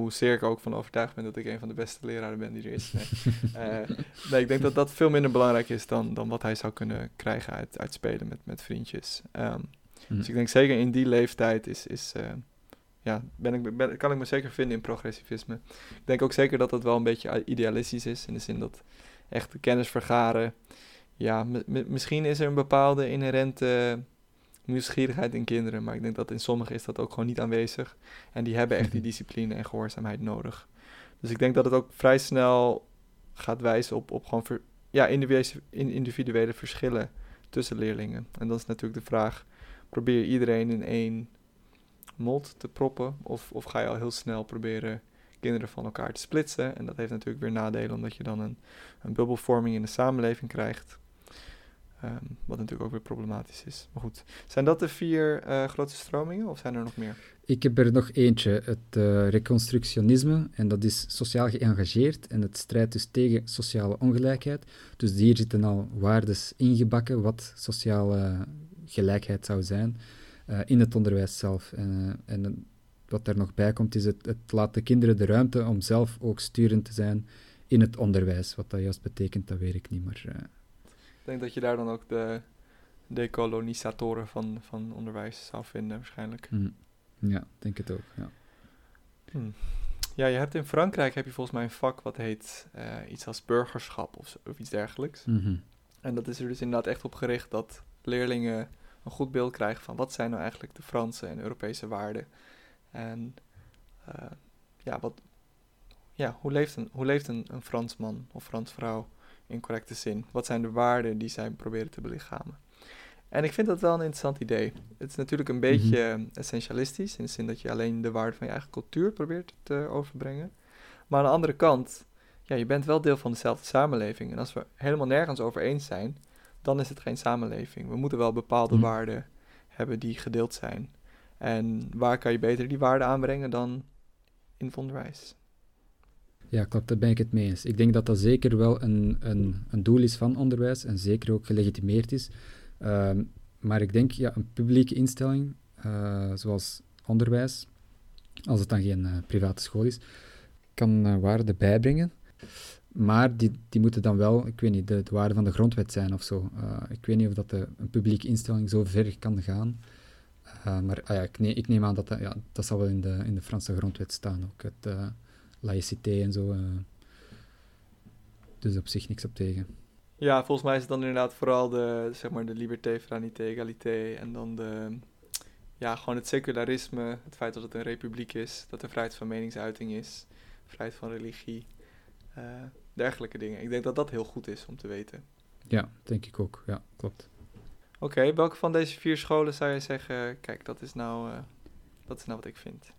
hoezeer ik ook van overtuigd ben dat ik een van de beste leraren ben die er is. Nee, uh, [LAUGHS] nee ik denk dat dat veel minder belangrijk is dan, dan wat hij zou kunnen krijgen uit, uit spelen met, met vriendjes. Um, Dus ik denk zeker in die leeftijd is, is, uh, ja, ben ik, kan ik me zeker vinden in progressivisme. Ik denk ook zeker dat het wel een beetje idealistisch is, in de zin dat echt kennis vergaren. Ja, misschien is er een bepaalde inherente nieuwsgierigheid in kinderen, maar ik denk dat in sommigen is dat ook gewoon niet aanwezig. En die hebben echt die discipline en gehoorzaamheid nodig. Dus ik denk dat het ook vrij snel gaat wijzen op, op gewoon ja, individuele, individuele verschillen tussen leerlingen. En dan is natuurlijk de vraag, probeer iedereen in één mod te proppen? Of, of ga je al heel snel proberen kinderen van elkaar te splitsen? En dat heeft natuurlijk weer nadelen, omdat je dan een, een bubbelvorming in de samenleving krijgt. Um, wat natuurlijk ook weer problematisch is. Maar goed, zijn dat de vier uh, grote stromingen of zijn er nog meer? Ik heb er nog eentje, het uh, reconstructionisme. En dat is sociaal geëngageerd en het strijdt dus tegen sociale ongelijkheid. Dus hier zitten al waardes ingebakken wat sociale gelijkheid zou zijn. Eh, in het onderwijs zelf. En, eh, en wat er nog bij komt, is het, het laat de kinderen de ruimte om zelf ook sturend te zijn in het onderwijs. Wat dat juist betekent, dat weet ik niet, maar... Ik denk dat je daar dan ook de decolonisatoren van, van onderwijs zou vinden, waarschijnlijk. Mm. Ja, denk het ook, ja. Hmm. Ja, je hebt in Frankrijk heb je volgens mij een vak wat heet iets als burgerschap of, of iets dergelijks. Mm En dat is er dus inderdaad echt op gericht dat leerlingen een goed beeld krijgen van wat zijn nou eigenlijk de Franse en Europese waarden. En uh, ja, wat, ja, hoe leeft, een, hoe leeft een, een Fransman of Fransvrouw in correcte zin? Wat zijn de waarden die zij proberen te belichamen? En ik vind dat wel een interessant idee. Het is natuurlijk een beetje essentialistisch, in de zin dat je alleen de waarde van je eigen cultuur probeert te overbrengen. Maar aan de andere kant, ja, je bent wel deel van dezelfde samenleving. En als we helemaal nergens over eens zijn, dan is het geen samenleving. We moeten wel bepaalde Mhm. waarden hebben die gedeeld zijn. En waar kan je beter die waarden aanbrengen dan in het onderwijs? Ja, klopt, daar ben ik het mee eens. Ik denk dat dat zeker wel een, een, een doel is van onderwijs en zeker ook gelegitimeerd is. Ehm, maar ik denk, ja, een publieke instelling, eh, zoals onderwijs, als het dan geen eh, private school is, kan eh, waarde bijbrengen. Maar die, die moeten dan wel, ik weet niet, de, de waarde van de grondwet zijn of zo. Ik weet niet of dat de, een publieke instelling zo ver kan gaan. Maar ah ja, ik, neem, ik neem aan dat dat, ja, dat zal wel in de, in de Franse grondwet staan ook. Het, laïcité en zo. eh. dus op zich niks op tegen. Ja, volgens mij is het dan inderdaad vooral de, zeg maar, de liberté, fraternité, égalité en dan de, ja, gewoon het secularisme, het feit dat het een republiek is, dat er vrijheid van meningsuiting is, vrijheid van religie, eh, dergelijke dingen. Ik denk dat dat heel goed is om te weten. Ja, denk ik ook. Ja, klopt. Oké, welke van deze vier scholen zou je zeggen, kijk, dat is nou, eh, dat is nou wat ik vind?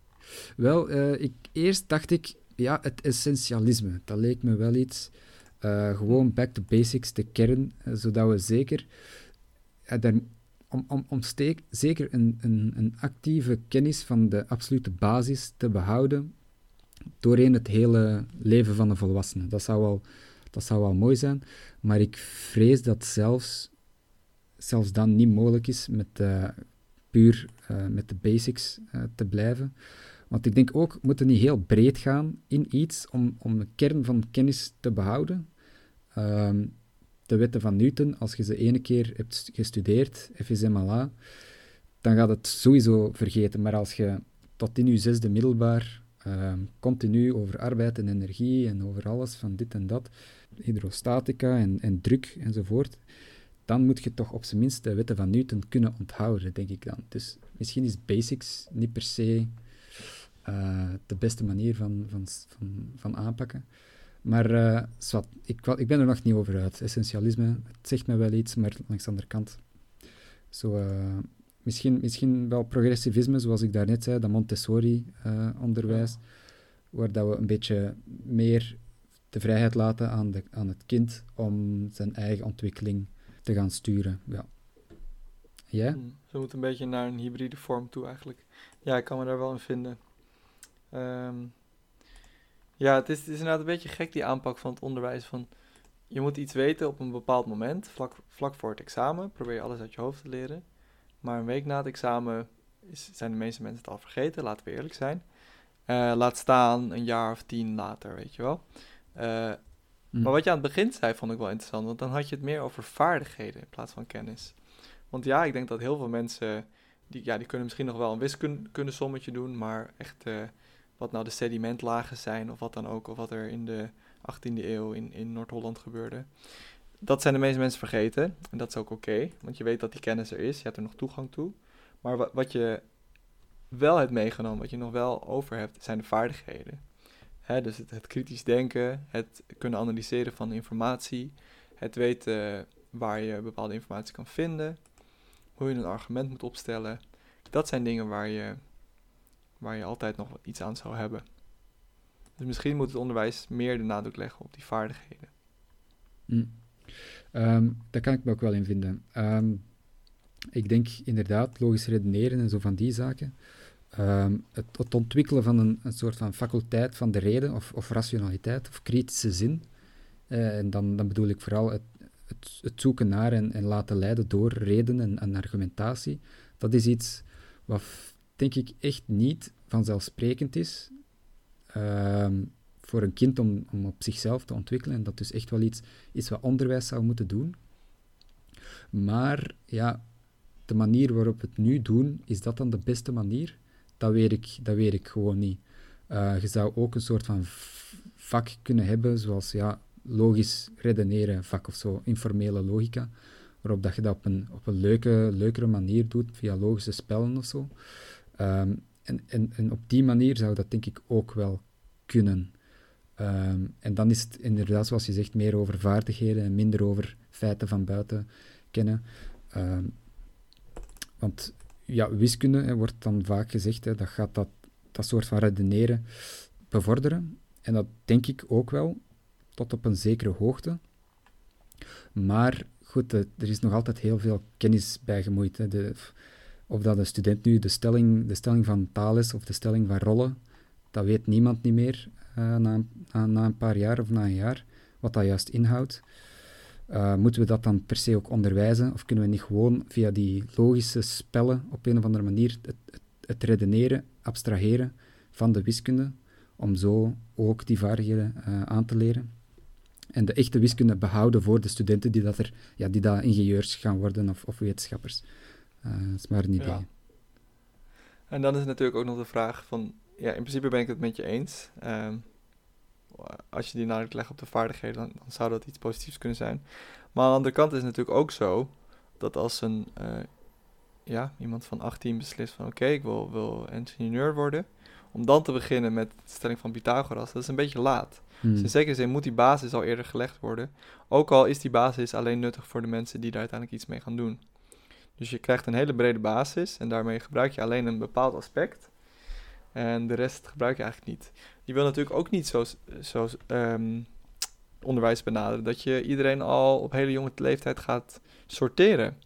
Wel, ik, eerst dacht ik, ja, het essentialisme. Dat leek me wel iets. Eh, gewoon back to basics, de kern, eh, zodat we zeker, daar, om, om, om steek, zeker een, een, een actieve kennis van de absolute basis te behouden doorheen het hele leven van een volwassene. Dat zou wel, dat zou wel mooi zijn, maar ik vrees dat zelfs, zelfs dan niet mogelijk is met puur met de basics te blijven. Want ik denk ook, we moeten niet heel breed gaan in iets om, om de kern van kennis te behouden. Ehm, de wetten van Newton, als je ze ene keer hebt gestudeerd, FSMLA, dan gaat het sowieso vergeten. Maar als je tot in je zesde middelbaar ehm, continu over arbeid en energie en over alles van dit en dat, hydrostatica en, en druk enzovoort, dan moet je toch op zijn minst de wetten van Newton kunnen onthouden, denk ik dan. Dus misschien is basics niet per se eh, de beste manier van, van, van, van aanpakken. Maar zwart, ik, ik ben er nog niet over uit. Essentialisme, het zegt me wel iets, maar langs de andere kant. Zo, eh, misschien, misschien wel progressivisme, zoals ik daarnet zei, dat Montessori-onderwijs, waar dat we een beetje meer de vrijheid laten aan, de, aan het kind om zijn eigen ontwikkeling te gaan sturen. Ja. Jij? Hmm, Ze moeten een beetje naar een hybride vorm toe eigenlijk. Ja, ik kan me daar wel in vinden. Ehm, ja, het is, het is inderdaad een beetje gek die aanpak van het onderwijs. Van, je moet iets weten op een bepaald moment, vlak, vlak voor het examen. Probeer je alles uit je hoofd te leren. Maar een week na het examen is, zijn de meeste mensen het al vergeten, laten we eerlijk zijn. Eh, laat staan een jaar of tien later, weet je wel. Eh, Hm. maar wat je aan het begin zei, vond ik wel interessant. Want dan had je het meer over vaardigheden in plaats van kennis. Want ja, ik denk dat heel veel mensen... Die, ja, die kunnen misschien nog wel een wiskundesommetje doen... maar echt eh, wat nou de sedimentlagen zijn... of wat dan ook, of wat er in de 18e eeuw in, in Noord-Holland gebeurde... dat zijn de meeste mensen vergeten. En dat is ook oké, want je weet dat die kennis er is. Je hebt er nog toegang toe. Maar wa- wat je wel hebt meegenomen, wat je nog wel over hebt... zijn de vaardigheden. Dus het kritisch denken, het kunnen analyseren van informatie, het weten waar je bepaalde informatie kan vinden, hoe je een argument moet opstellen. Dat zijn dingen waar je, waar je altijd nog iets aan zou hebben. Dus misschien moet het onderwijs meer de nadruk leggen op die vaardigheden. Ehm, daar kan ik me ook wel in vinden. Ehm, ik denk inderdaad, logisch redeneren en zo van die zaken. Ehm, het, het ontwikkelen van een, een soort van faculteit van de reden of, of rationaliteit of kritische zin. Eh, en dan, dan bedoel ik vooral het, het, zoeken naar en, en laten leiden door reden en, en argumentatie. Dat is iets wat, denk ik, echt niet vanzelfsprekend is ehm, voor een kind om, om op zichzelf te ontwikkelen. En dat dus echt wel iets is wat onderwijs zou moeten doen. Maar ja, de manier waarop we het nu doen, is dat dan de beste manier? Dat weet ik, dat weet ik gewoon niet. Eh, je zou ook een soort van vak kunnen hebben, zoals ja, logisch redeneren vak of zo, informele logica, waarop dat je dat op een, op een leuke, leukere manier doet, via logische spellen of zo. Ehm, en, en, en op die manier zou dat denk ik ook wel kunnen. Ehm, en dan is het inderdaad, zoals je zegt, meer over vaardigheden en minder over feiten van buiten kennen. Ehm, Want ja, wiskunde hè, wordt dan vaak gezegd, hè, dat gaat dat, dat soort van redeneren bevorderen. En dat denk ik ook wel, tot op een zekere hoogte. Maar goed, er is nog altijd heel veel kennis bij gemoeid. Hè. De, of dat de student nu de stelling, de stelling van taal is of de stelling van rollen, dat weet niemand niet meer uh, na, na, een paar jaar of na een jaar, wat dat juist inhoudt. Uh, moeten we dat dan per se ook onderwijzen? Of kunnen we niet gewoon via die logische spellen op een of andere manier het, het, redeneren, abstraheren van de wiskunde, om zo ook die vaardigheden uh, aan te leren? En de echte wiskunde behouden voor de studenten die dat, er, ja, die dat ingenieurs gaan worden of, of wetenschappers. Dat is maar een idee. Ja. En dan is natuurlijk ook nog de vraag van, ja, in principe ben ik het met je eens. Um, als je die nadruk legt op de vaardigheden, dan, dan, zou dat iets positiefs kunnen zijn. Maar aan de andere kant is het natuurlijk ook zo dat als een, uh, ja, iemand van 18 beslist van oké, ik wil, wil ingenieur worden, om dan te beginnen met de stelling van Pythagoras, dat is een beetje laat. Hmm. Dus in zekere zin moet die basis al eerder gelegd worden. Ook al is die basis alleen nuttig voor de mensen die daar uiteindelijk iets mee gaan doen. Dus je krijgt een hele brede basis en daarmee gebruik je alleen een bepaald aspect. En de rest gebruik je eigenlijk niet. Je wil natuurlijk ook niet zo, zo um, onderwijs benaderen dat je iedereen al op hele jonge leeftijd gaat sorteren.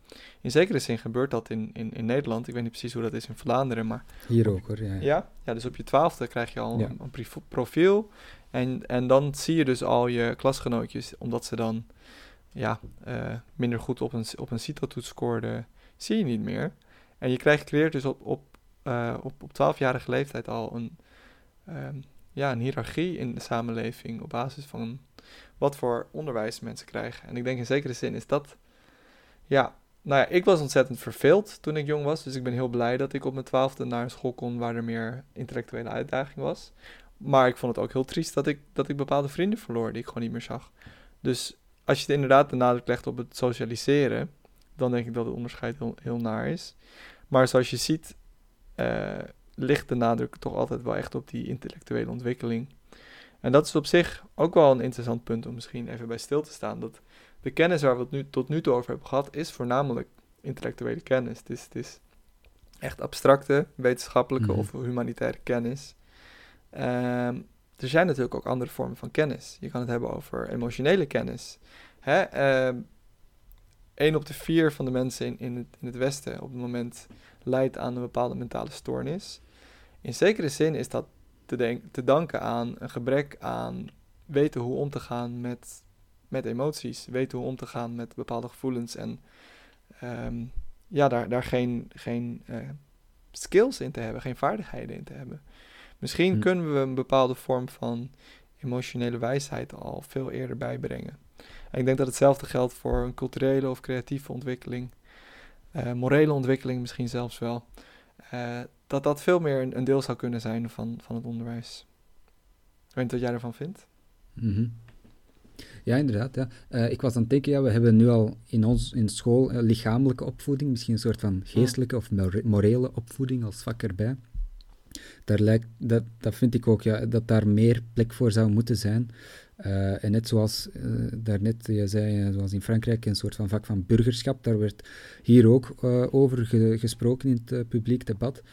In zekere zin gebeurt dat in, in, in Nederland. Ik weet niet precies hoe dat is in Vlaanderen, maar... Hier ook hoor, ja. Ja, ja dus op je twaalfde krijg je al een, een, profiel. En, en dan zie je dus al je klasgenootjes, omdat ze dan ja, uh, minder goed op een, op een CITO-toets scoorden, zie je niet meer. En je krijgt, creëert dus op, op, uh, op, op 12-jarige leeftijd al een, um, ja, een hiërarchie in de samenleving op basis van wat voor onderwijs mensen krijgen. En ik denk in zekere zin is dat, ja, nou ja, ik was ontzettend verveeld toen ik jong was. Dus ik ben heel blij dat ik op mijn twaalfde naar een school kon waar er meer intellectuele uitdaging was. Maar ik vond het ook heel triest dat ik, dat ik bepaalde vrienden verloor die ik gewoon niet meer zag. Dus als je het inderdaad de nadruk legt op het socialiseren, dan denk ik dat het onderscheid heel, heel naar is. Maar zoals je ziet, uh, ligt de nadruk toch altijd wel echt op die intellectuele ontwikkeling. En dat is op zich ook wel een interessant punt om misschien even bij stil te staan. Dat de kennis waar we het nu, tot nu toe over hebben gehad, is voornamelijk intellectuele kennis. Het is, het is echt abstracte, wetenschappelijke mm of humanitaire kennis. Um, er zijn natuurlijk ook andere vormen van kennis. Je kan het hebben over emotionele kennis. Hè? Um, op de vier van de mensen in, in, het, in het Westen op het moment leidt aan een bepaalde mentale stoornis. In zekere zin is dat te, denk, te danken aan een gebrek aan weten hoe om te gaan met, met emoties, weten hoe om te gaan met bepaalde gevoelens en um, ja, daar, daar geen, geen uh, skills in te hebben, geen vaardigheden in te hebben. Misschien hm. kunnen we een bepaalde vorm van emotionele wijsheid al veel eerder bijbrengen. En ik denk dat hetzelfde geldt voor een culturele of creatieve ontwikkeling, uh, morele ontwikkeling misschien zelfs wel. Uh, dat dat veel meer een, een, deel zou kunnen zijn van, van het onderwijs. Ik weet niet wat jij ervan vindt. Mm -hmm. Ja, inderdaad. Ja. Uh, ik was aan het denken, ja, we hebben nu al in, ons, in school uh, lichamelijke opvoeding, misschien een soort van geestelijke of morele opvoeding als vak erbij. Daar lijkt, dat, dat vind ik ook, ja, dat daar meer plek voor zou moeten zijn. Uh, en net zoals uh, daarnet je zei, zoals in Frankrijk, een soort van vak van burgerschap, daar werd hier ook over ge gesproken in het publiek debat.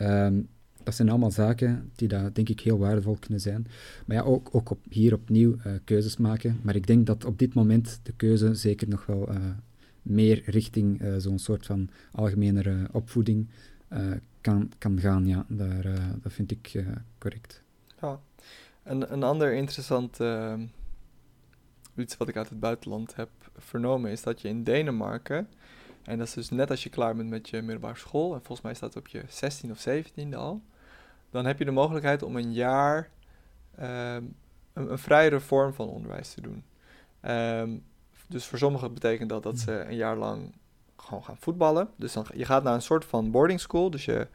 Um, dat zijn allemaal zaken die daar denk ik heel waardevol kunnen zijn. Maar ja, ook, ook op, hier opnieuw keuzes maken. Maar ik denk dat op dit moment de keuze zeker nog wel meer richting zo'n soort van algemenere opvoeding kan, kan gaan. Ja, daar, dat vind ik correct. Ja. Een, een ander interessant uh, iets wat ik uit het buitenland heb vernomen is dat je in Denemarken, en dat is dus net als je klaar bent met je middelbare school, en volgens mij staat het op je 16 of 17e al, dan heb je de mogelijkheid om een jaar um, een, een vrijere vorm van onderwijs te doen. Um, dus voor sommigen betekent dat dat ze een jaar lang gewoon gaan voetballen. Dus dan, je gaat naar een soort van boarding school, dus je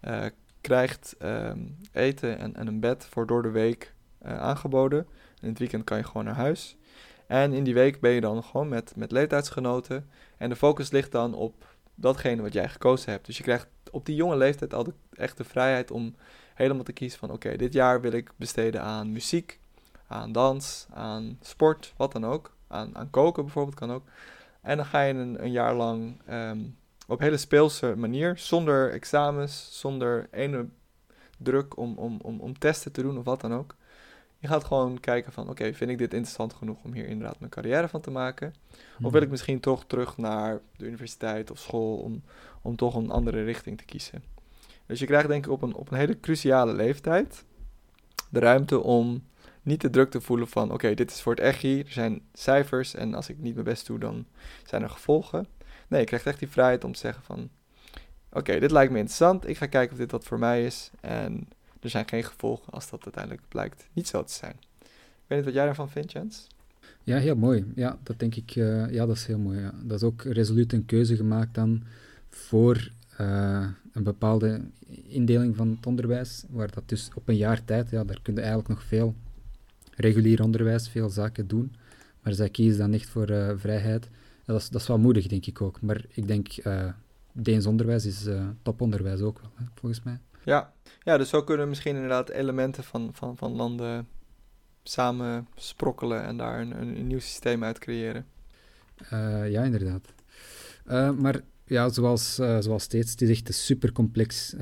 uh, krijgt um, eten en, en, een bed voor door de week uh, aangeboden. In het weekend kan je gewoon naar huis. En in die week ben je dan gewoon met, met leeftijdsgenoten. En de focus ligt dan op datgene wat jij gekozen hebt. Dus je krijgt op die jonge leeftijd al de, echt de vrijheid om helemaal te kiezen van... oké, dit jaar wil ik besteden aan muziek, aan dans, aan sport, wat dan ook. Aan, aan koken bijvoorbeeld kan ook. En dan ga je een, een jaar lang um, op hele speelse manier, zonder examens, zonder ene druk om, om, om, om testen te doen of wat dan ook. Je gaat gewoon kijken van, oké, vind ik dit interessant genoeg om hier inderdaad mijn carrière van te maken? Of wil ik misschien toch terug naar de universiteit of school om, om toch een andere richting te kiezen? Dus je krijgt denk ik op een, op een hele cruciale leeftijd de ruimte om niet de druk te voelen van, oké, dit is voor het echt hier, er zijn cijfers en als ik niet mijn best doe, dan zijn er gevolgen. Nee, je krijgt echt die vrijheid om te zeggen van, oké, dit lijkt me interessant, ik ga kijken of dit wat voor mij is en er zijn geen gevolgen als dat uiteindelijk blijkt niet zo te zijn. Ik weet niet wat jij daarvan vindt, Jens? Ja, heel mooi. Ja, dat denk ik, uh, ja, dat is heel mooi. Dat is ook resoluut een keuze gemaakt dan voor uh, een bepaalde indeling van het onderwijs, waar dat dus op een jaar tijd, ja, daar kun je eigenlijk nog veel regulier onderwijs, veel zaken doen, maar zij kiezen dan echt voor uh, vrijheid. Dat, is, dat is wel moedig, denk ik ook. Maar ik denk, uh, Deens onderwijs is toponderwijs ook wel, hè, volgens mij. Ja. ja, dus zo kunnen we misschien inderdaad elementen van, van, van landen samen sprokkelen en daar een, een, nieuw systeem uit creëren. ja, inderdaad. maar ja, zoals, uh, zoals steeds, het is echt een supercomplex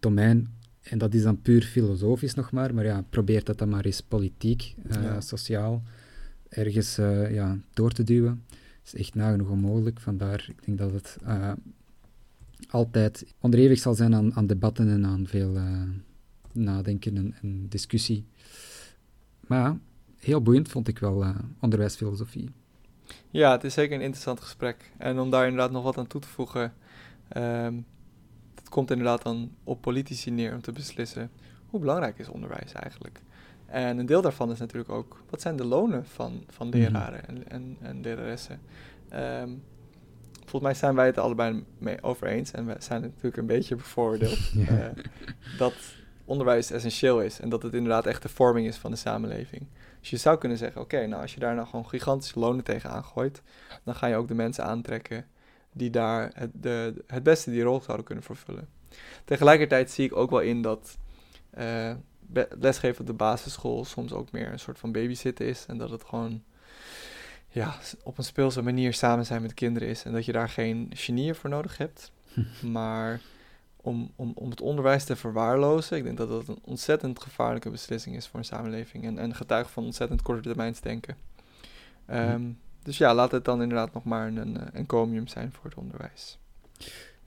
domein. En dat is dan puur filosofisch nog maar. Maar ja, probeer dat dan maar eens politiek, sociaal, ergens ja, door te duwen. Is echt nagenoeg onmogelijk. Vandaar, ik denk dat het altijd onderhevig zal zijn aan, debatten en aan veel nadenken en, en, discussie. Maar heel boeiend vond ik wel onderwijsfilosofie. Ja, het is zeker een interessant gesprek. En om daar inderdaad nog wat aan toe te voegen, um, het komt inderdaad dan op politici neer om te beslissen hoe belangrijk is onderwijs eigenlijk. En een deel daarvan is natuurlijk ook, wat zijn de lonen van, van mhm. leraren en, en, en leraressen? Um, volgens mij zijn wij het allebei mee over eens, en we zijn natuurlijk een beetje bevoordeeld, uh, [LAUGHS] dat onderwijs essentieel is en dat het inderdaad echt de vorming is van de samenleving. Dus je zou kunnen zeggen, oké, nou als je daar nou gewoon gigantische lonen tegenaan gooit, dan ga je ook de mensen aantrekken die daar het, de, het beste die rol zouden kunnen vervullen. Tegelijkertijd zie ik ook wel in dat uh, lesgeven op de basisschool soms ook meer een soort van babysitten is en dat het gewoon ja, op een speelse manier samen zijn met kinderen is en dat je daar geen genieën voor nodig hebt. [LAUGHS] maar om, om, om het onderwijs te verwaarlozen. Ik denk dat dat een ontzettend gevaarlijke beslissing is voor een samenleving en, en getuige van ontzettend korte termijns denken. Um, Dus ja, laat het dan inderdaad nog maar een encomium zijn voor het onderwijs.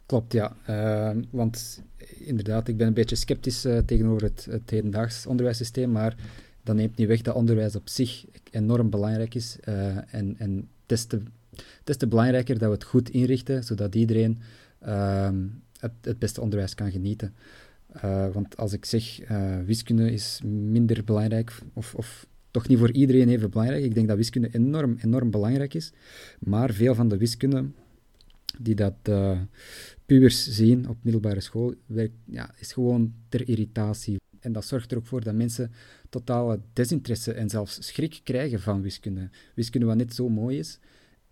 Klopt, ja. Uh, want inderdaad, ik ben een beetje sceptisch uh, tegenover het, het hedendaags onderwijssysteem, maar dat neemt niet weg dat onderwijs op zich enorm belangrijk is. Uh, en en het, is te, het is te belangrijker dat we het goed inrichten, zodat iedereen ehm, het, het beste onderwijs kan genieten. Uh, want als ik zeg wiskunde is minder belangrijk, of, of toch niet voor iedereen even belangrijk. Ik denk dat wiskunde enorm, enorm belangrijk is. Maar veel van de wiskunde die dat pubers zien op middelbare school, werkt, ja, is gewoon ter irritatie. En dat zorgt er ook voor dat mensen totale desinteresse en zelfs schrik krijgen van wiskunde. Wiskunde wat net zo mooi is.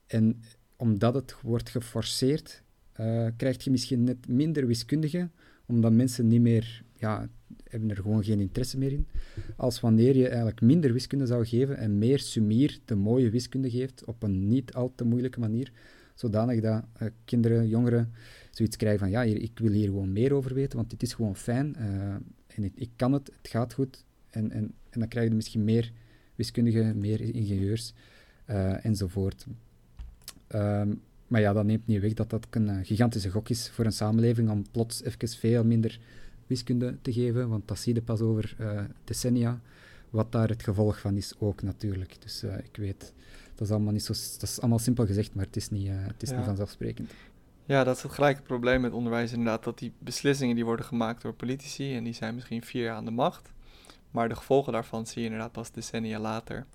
En omdat het wordt geforceerd, uh, krijg je misschien net minder wiskundigen, omdat mensen niet meer, ja, hebben er gewoon geen interesse meer in. Als wanneer je eigenlijk minder wiskunde zou geven en meer sumier de mooie wiskunde geeft op een niet al te moeilijke manier, zodanig dat uh, kinderen, jongeren zoiets krijgen van ja, hier, ik wil hier gewoon meer over weten, want dit is gewoon fijn uh, en ik, ik, kan het, het gaat goed. En, en, en dan krijg je misschien meer wiskundigen, meer ingenieurs uh, enzovoort. Um, maar ja, dat neemt niet weg dat dat een uh, gigantische gok is voor een samenleving om plots even veel minder wiskunde te geven, want dat zie je pas over decennia, wat daar het gevolg van is ook natuurlijk. Dus ik weet, dat is allemaal niet zo, dat is allemaal simpel gezegd, maar het is niet, het is ja. niet vanzelfsprekend. Ja, dat is het gelijke probleem met onderwijs inderdaad, dat die beslissingen die worden gemaakt door politici en die zijn misschien vier jaar aan de macht, maar de gevolgen daarvan zie je inderdaad pas decennia later.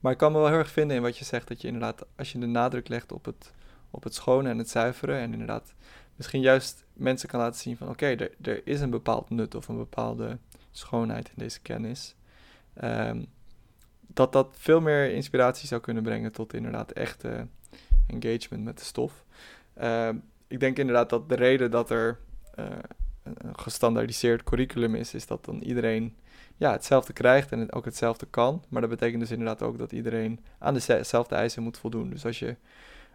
Maar ik kan me wel heel erg vinden in wat je zegt, dat je inderdaad, als je de nadruk legt op het op het schone en het zuiveren. En inderdaad, misschien juist mensen kan laten zien van oké, er, er is een bepaald nut of een bepaalde schoonheid in deze kennis. Um, dat dat veel meer inspiratie zou kunnen brengen tot inderdaad echte engagement met de stof. Um, ik denk inderdaad dat de reden dat er uh, een gestandaardiseerd curriculum is, is dat dan iedereen ja, hetzelfde krijgt en het ook hetzelfde kan. Maar dat betekent dus inderdaad ook dat iedereen aan dezelfde eisen moet voldoen. Dus als je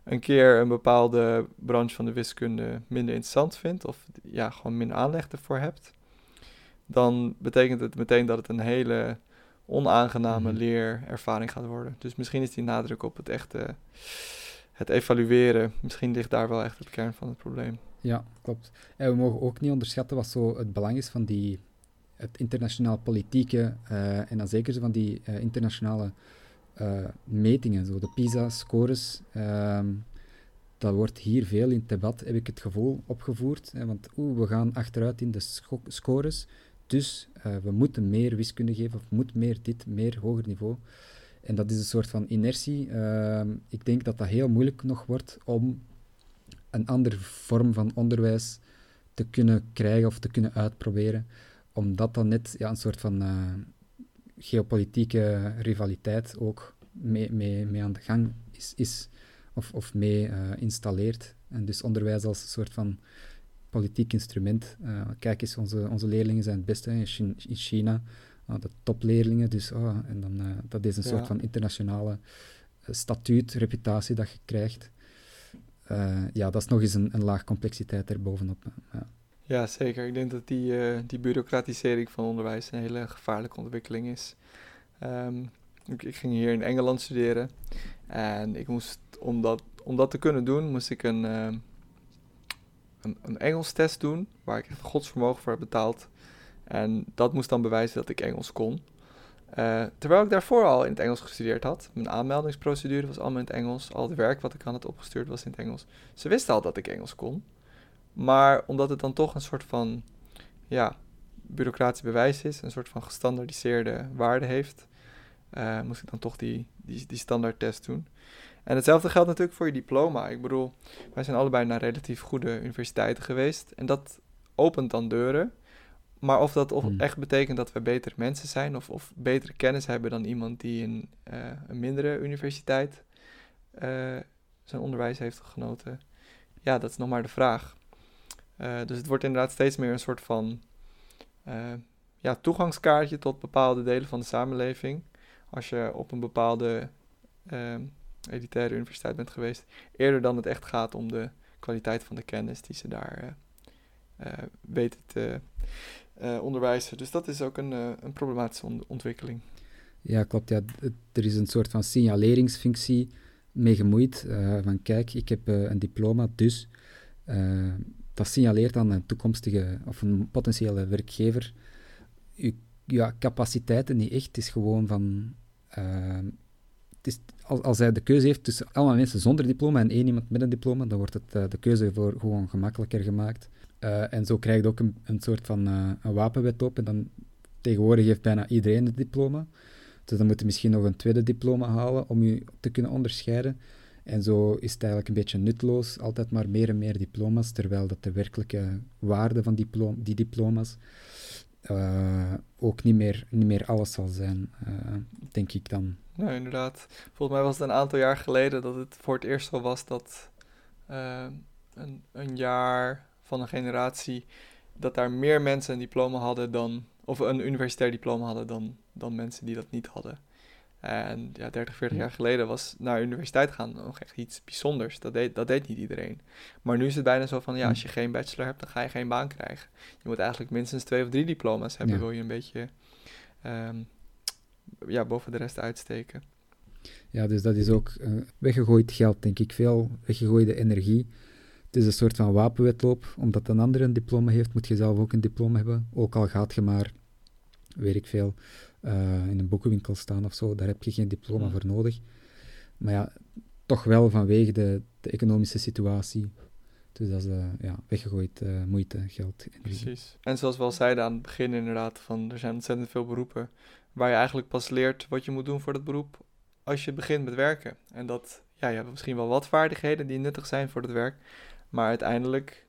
een keer een bepaalde branche van de wiskunde minder interessant vindt of ja, gewoon minder aanleg ervoor hebt, dan betekent het meteen dat het een hele onaangename Mhm. leerervaring gaat worden. Dus misschien is die nadruk op het echte, het evalueren, misschien ligt daar wel echt het kern van het probleem. Ja, klopt. En we mogen ook niet onderschatten wat zo het belang is van die, het internationaal politieke eh, en dan zeker van die eh, internationale eh, metingen, zo de PISA-scores. ehm, dat wordt hier veel in het debat, heb ik het gevoel, opgevoerd. Hè, want oeh, we gaan achteruit in de scores, dus we moeten meer wiskunde geven, of we moeten meer dit, meer hoger niveau. En dat is een soort van inertie. Ehm, ik denk dat dat heel moeilijk nog wordt om een andere vorm van onderwijs te kunnen krijgen of te kunnen uitproberen. Omdat dan net ja, een soort van eh, geopolitieke rivaliteit ook mee, mee, mee aan de gang is, is of, of mee eh, installeert. En dus onderwijs als een soort van politiek instrument. Eh, kijk eens, onze, onze leerlingen zijn het beste in China. Ah, de topleerlingen, dus oh, en dan, eh, dat is een Ja. soort van internationale eh, statuut, reputatie dat je krijgt. Eh, ja, dat is nog eens een, een laag complexiteit erbovenop. Ja. Ja, zeker. Ik denk dat die, die bureaucratisering van onderwijs een hele gevaarlijke ontwikkeling is. Ehm, ik, ik ging hier in Engeland studeren en ik moest, om dat, om dat te kunnen doen, moest ik een, ehm, een, een Engels test doen, waar ik godsvermogen voor heb betaald. En dat moest dan bewijzen dat ik Engels kon. Eh, terwijl ik daarvoor al in het Engels gestudeerd had. Mijn aanmeldingsprocedure was allemaal in het Engels. Al het werk wat ik aan had opgestuurd was in het Engels. Ze wisten al dat ik Engels kon. Maar omdat het dan toch een soort van ja, bureaucratisch bewijs is, een soort van gestandardiseerde waarde heeft, eh, moest ik dan toch die, die, die standaardtest doen. En hetzelfde geldt natuurlijk voor je diploma. Ik bedoel, wij zijn allebei naar relatief goede universiteiten geweest. En dat opent dan deuren. Maar of dat of Hmm. echt betekent dat we betere mensen zijn of, of betere kennis hebben dan iemand die in eh, een mindere universiteit eh, zijn onderwijs heeft genoten, ja, dat is nog maar de vraag. Eh, dus het wordt inderdaad steeds meer een soort van ja, toegangskaartje tot bepaalde delen van de samenleving. Als je op een bepaalde elitaire universiteit bent geweest. Eerder dan het echt gaat om de kwaliteit van de kennis die ze daar weten te onderwijzen. Dus dat is ook een, eh, een problematische on- ontwikkeling. Ja, klopt. Ja. Er is een soort van signaleringsfunctie mee gemoeid. eh, van kijk, ik heb een diploma, dus dat signaleert aan een toekomstige of een potentiële werkgever uw ja, capaciteiten niet echt. Het is gewoon van... het is, als, als hij de keuze heeft tussen allemaal mensen zonder diploma en één iemand met een diploma, dan wordt het, de keuze voor gewoon gemakkelijker gemaakt. Eh, en zo krijg je ook een, soort van eh, een wapenwet op. En dan tegenwoordig heeft bijna iedereen een diploma. Dus dan moet je misschien nog een tweede diploma halen om je te kunnen onderscheiden. En zo is het eigenlijk een beetje nutteloos, altijd maar meer en meer diploma's, terwijl dat de werkelijke waarde van die diploma's eh, ook niet meer, niet meer alles zal zijn, denk ik dan. Nou, inderdaad. Volgens mij was het een aantal jaar geleden dat het voor het eerst zo was dat een, een jaar van een generatie, dat daar meer mensen een diploma hadden dan, of een universitair diploma hadden dan, dan mensen die dat niet hadden. En ja, 30, 40 jaar geleden was naar universiteit gaan nog echt iets bijzonders. Dat deed, dat deed niet iedereen. Maar nu is het bijna zo van, ja, als je geen bachelor hebt, dan ga je geen baan krijgen. Je moet eigenlijk minstens twee of drie diploma's hebben, Ja. wil je een beetje ehm, ja, boven de rest uitsteken. Ja, dus dat is ook eh, weggegooid geld, denk ik. Veel weggegooide energie. Het is een soort van wapenwetloop. Omdat een ander een diploma heeft, moet je zelf ook een diploma hebben. Ook al gaat je maar, weet ik veel, eh, in een boekenwinkel staan of zo. Daar heb je geen diploma Hmm. voor nodig. Maar ja, toch wel vanwege de, de economische situatie. Dus dat is eh, ja, weggegooid eh, moeite, geld. Precies. En zoals we al zeiden aan het begin inderdaad, van er zijn ontzettend veel beroepen waar je eigenlijk pas leert wat je moet doen voor dat beroep als je begint met werken. En dat, ja, je hebt misschien wel wat vaardigheden die nuttig zijn voor het werk, maar uiteindelijk,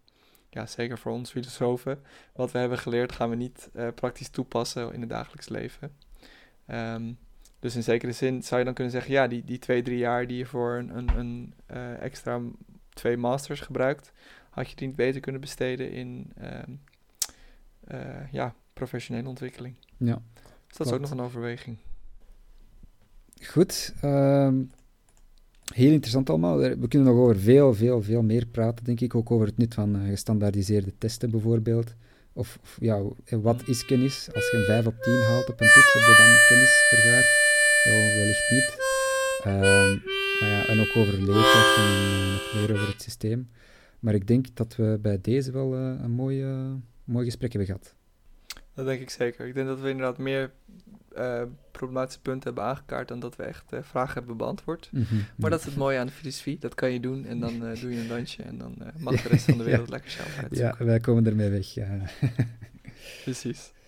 ja, zeker voor ons filosofen, wat we hebben geleerd gaan we niet eh, praktisch toepassen in het dagelijks leven. Ehm, dus in zekere zin zou je dan kunnen zeggen, ja, die, die twee, drie jaar die je voor een, een, een eh, extra twee masters gebruikt, had je die niet beter kunnen besteden in eh, ja, professionele ontwikkeling. Ja. Dus dat is ook nog een overweging. Goed. ehm, heel interessant allemaal. We kunnen nog over veel, veel, veel meer praten, denk ik. Ook over het nut van uh, gestandaardiseerde testen bijvoorbeeld. Of, of, ja, wat is kennis? Als je een 5 op 10 haalt op een toets, heb je dan kennis vergaard? Wel, wellicht niet. Uh, maar ja, en ook over leerkrachten en nog meer over het systeem. Maar ik denk dat we bij deze wel een mooi, mooi gesprek hebben gehad. Dat denk ik zeker. Ik denk dat we inderdaad meer uh, problematische punten hebben aangekaart dan dat we echt vragen hebben beantwoord. Mm -hmm. Maar dat is het mooie aan de filosofie. Dat kan je doen en dan doe je een dansje en dan mag de rest van de [LAUGHS] wereld ja. lekker zelf uitzoeken. Ja, wij komen ermee weg. Ja. Precies.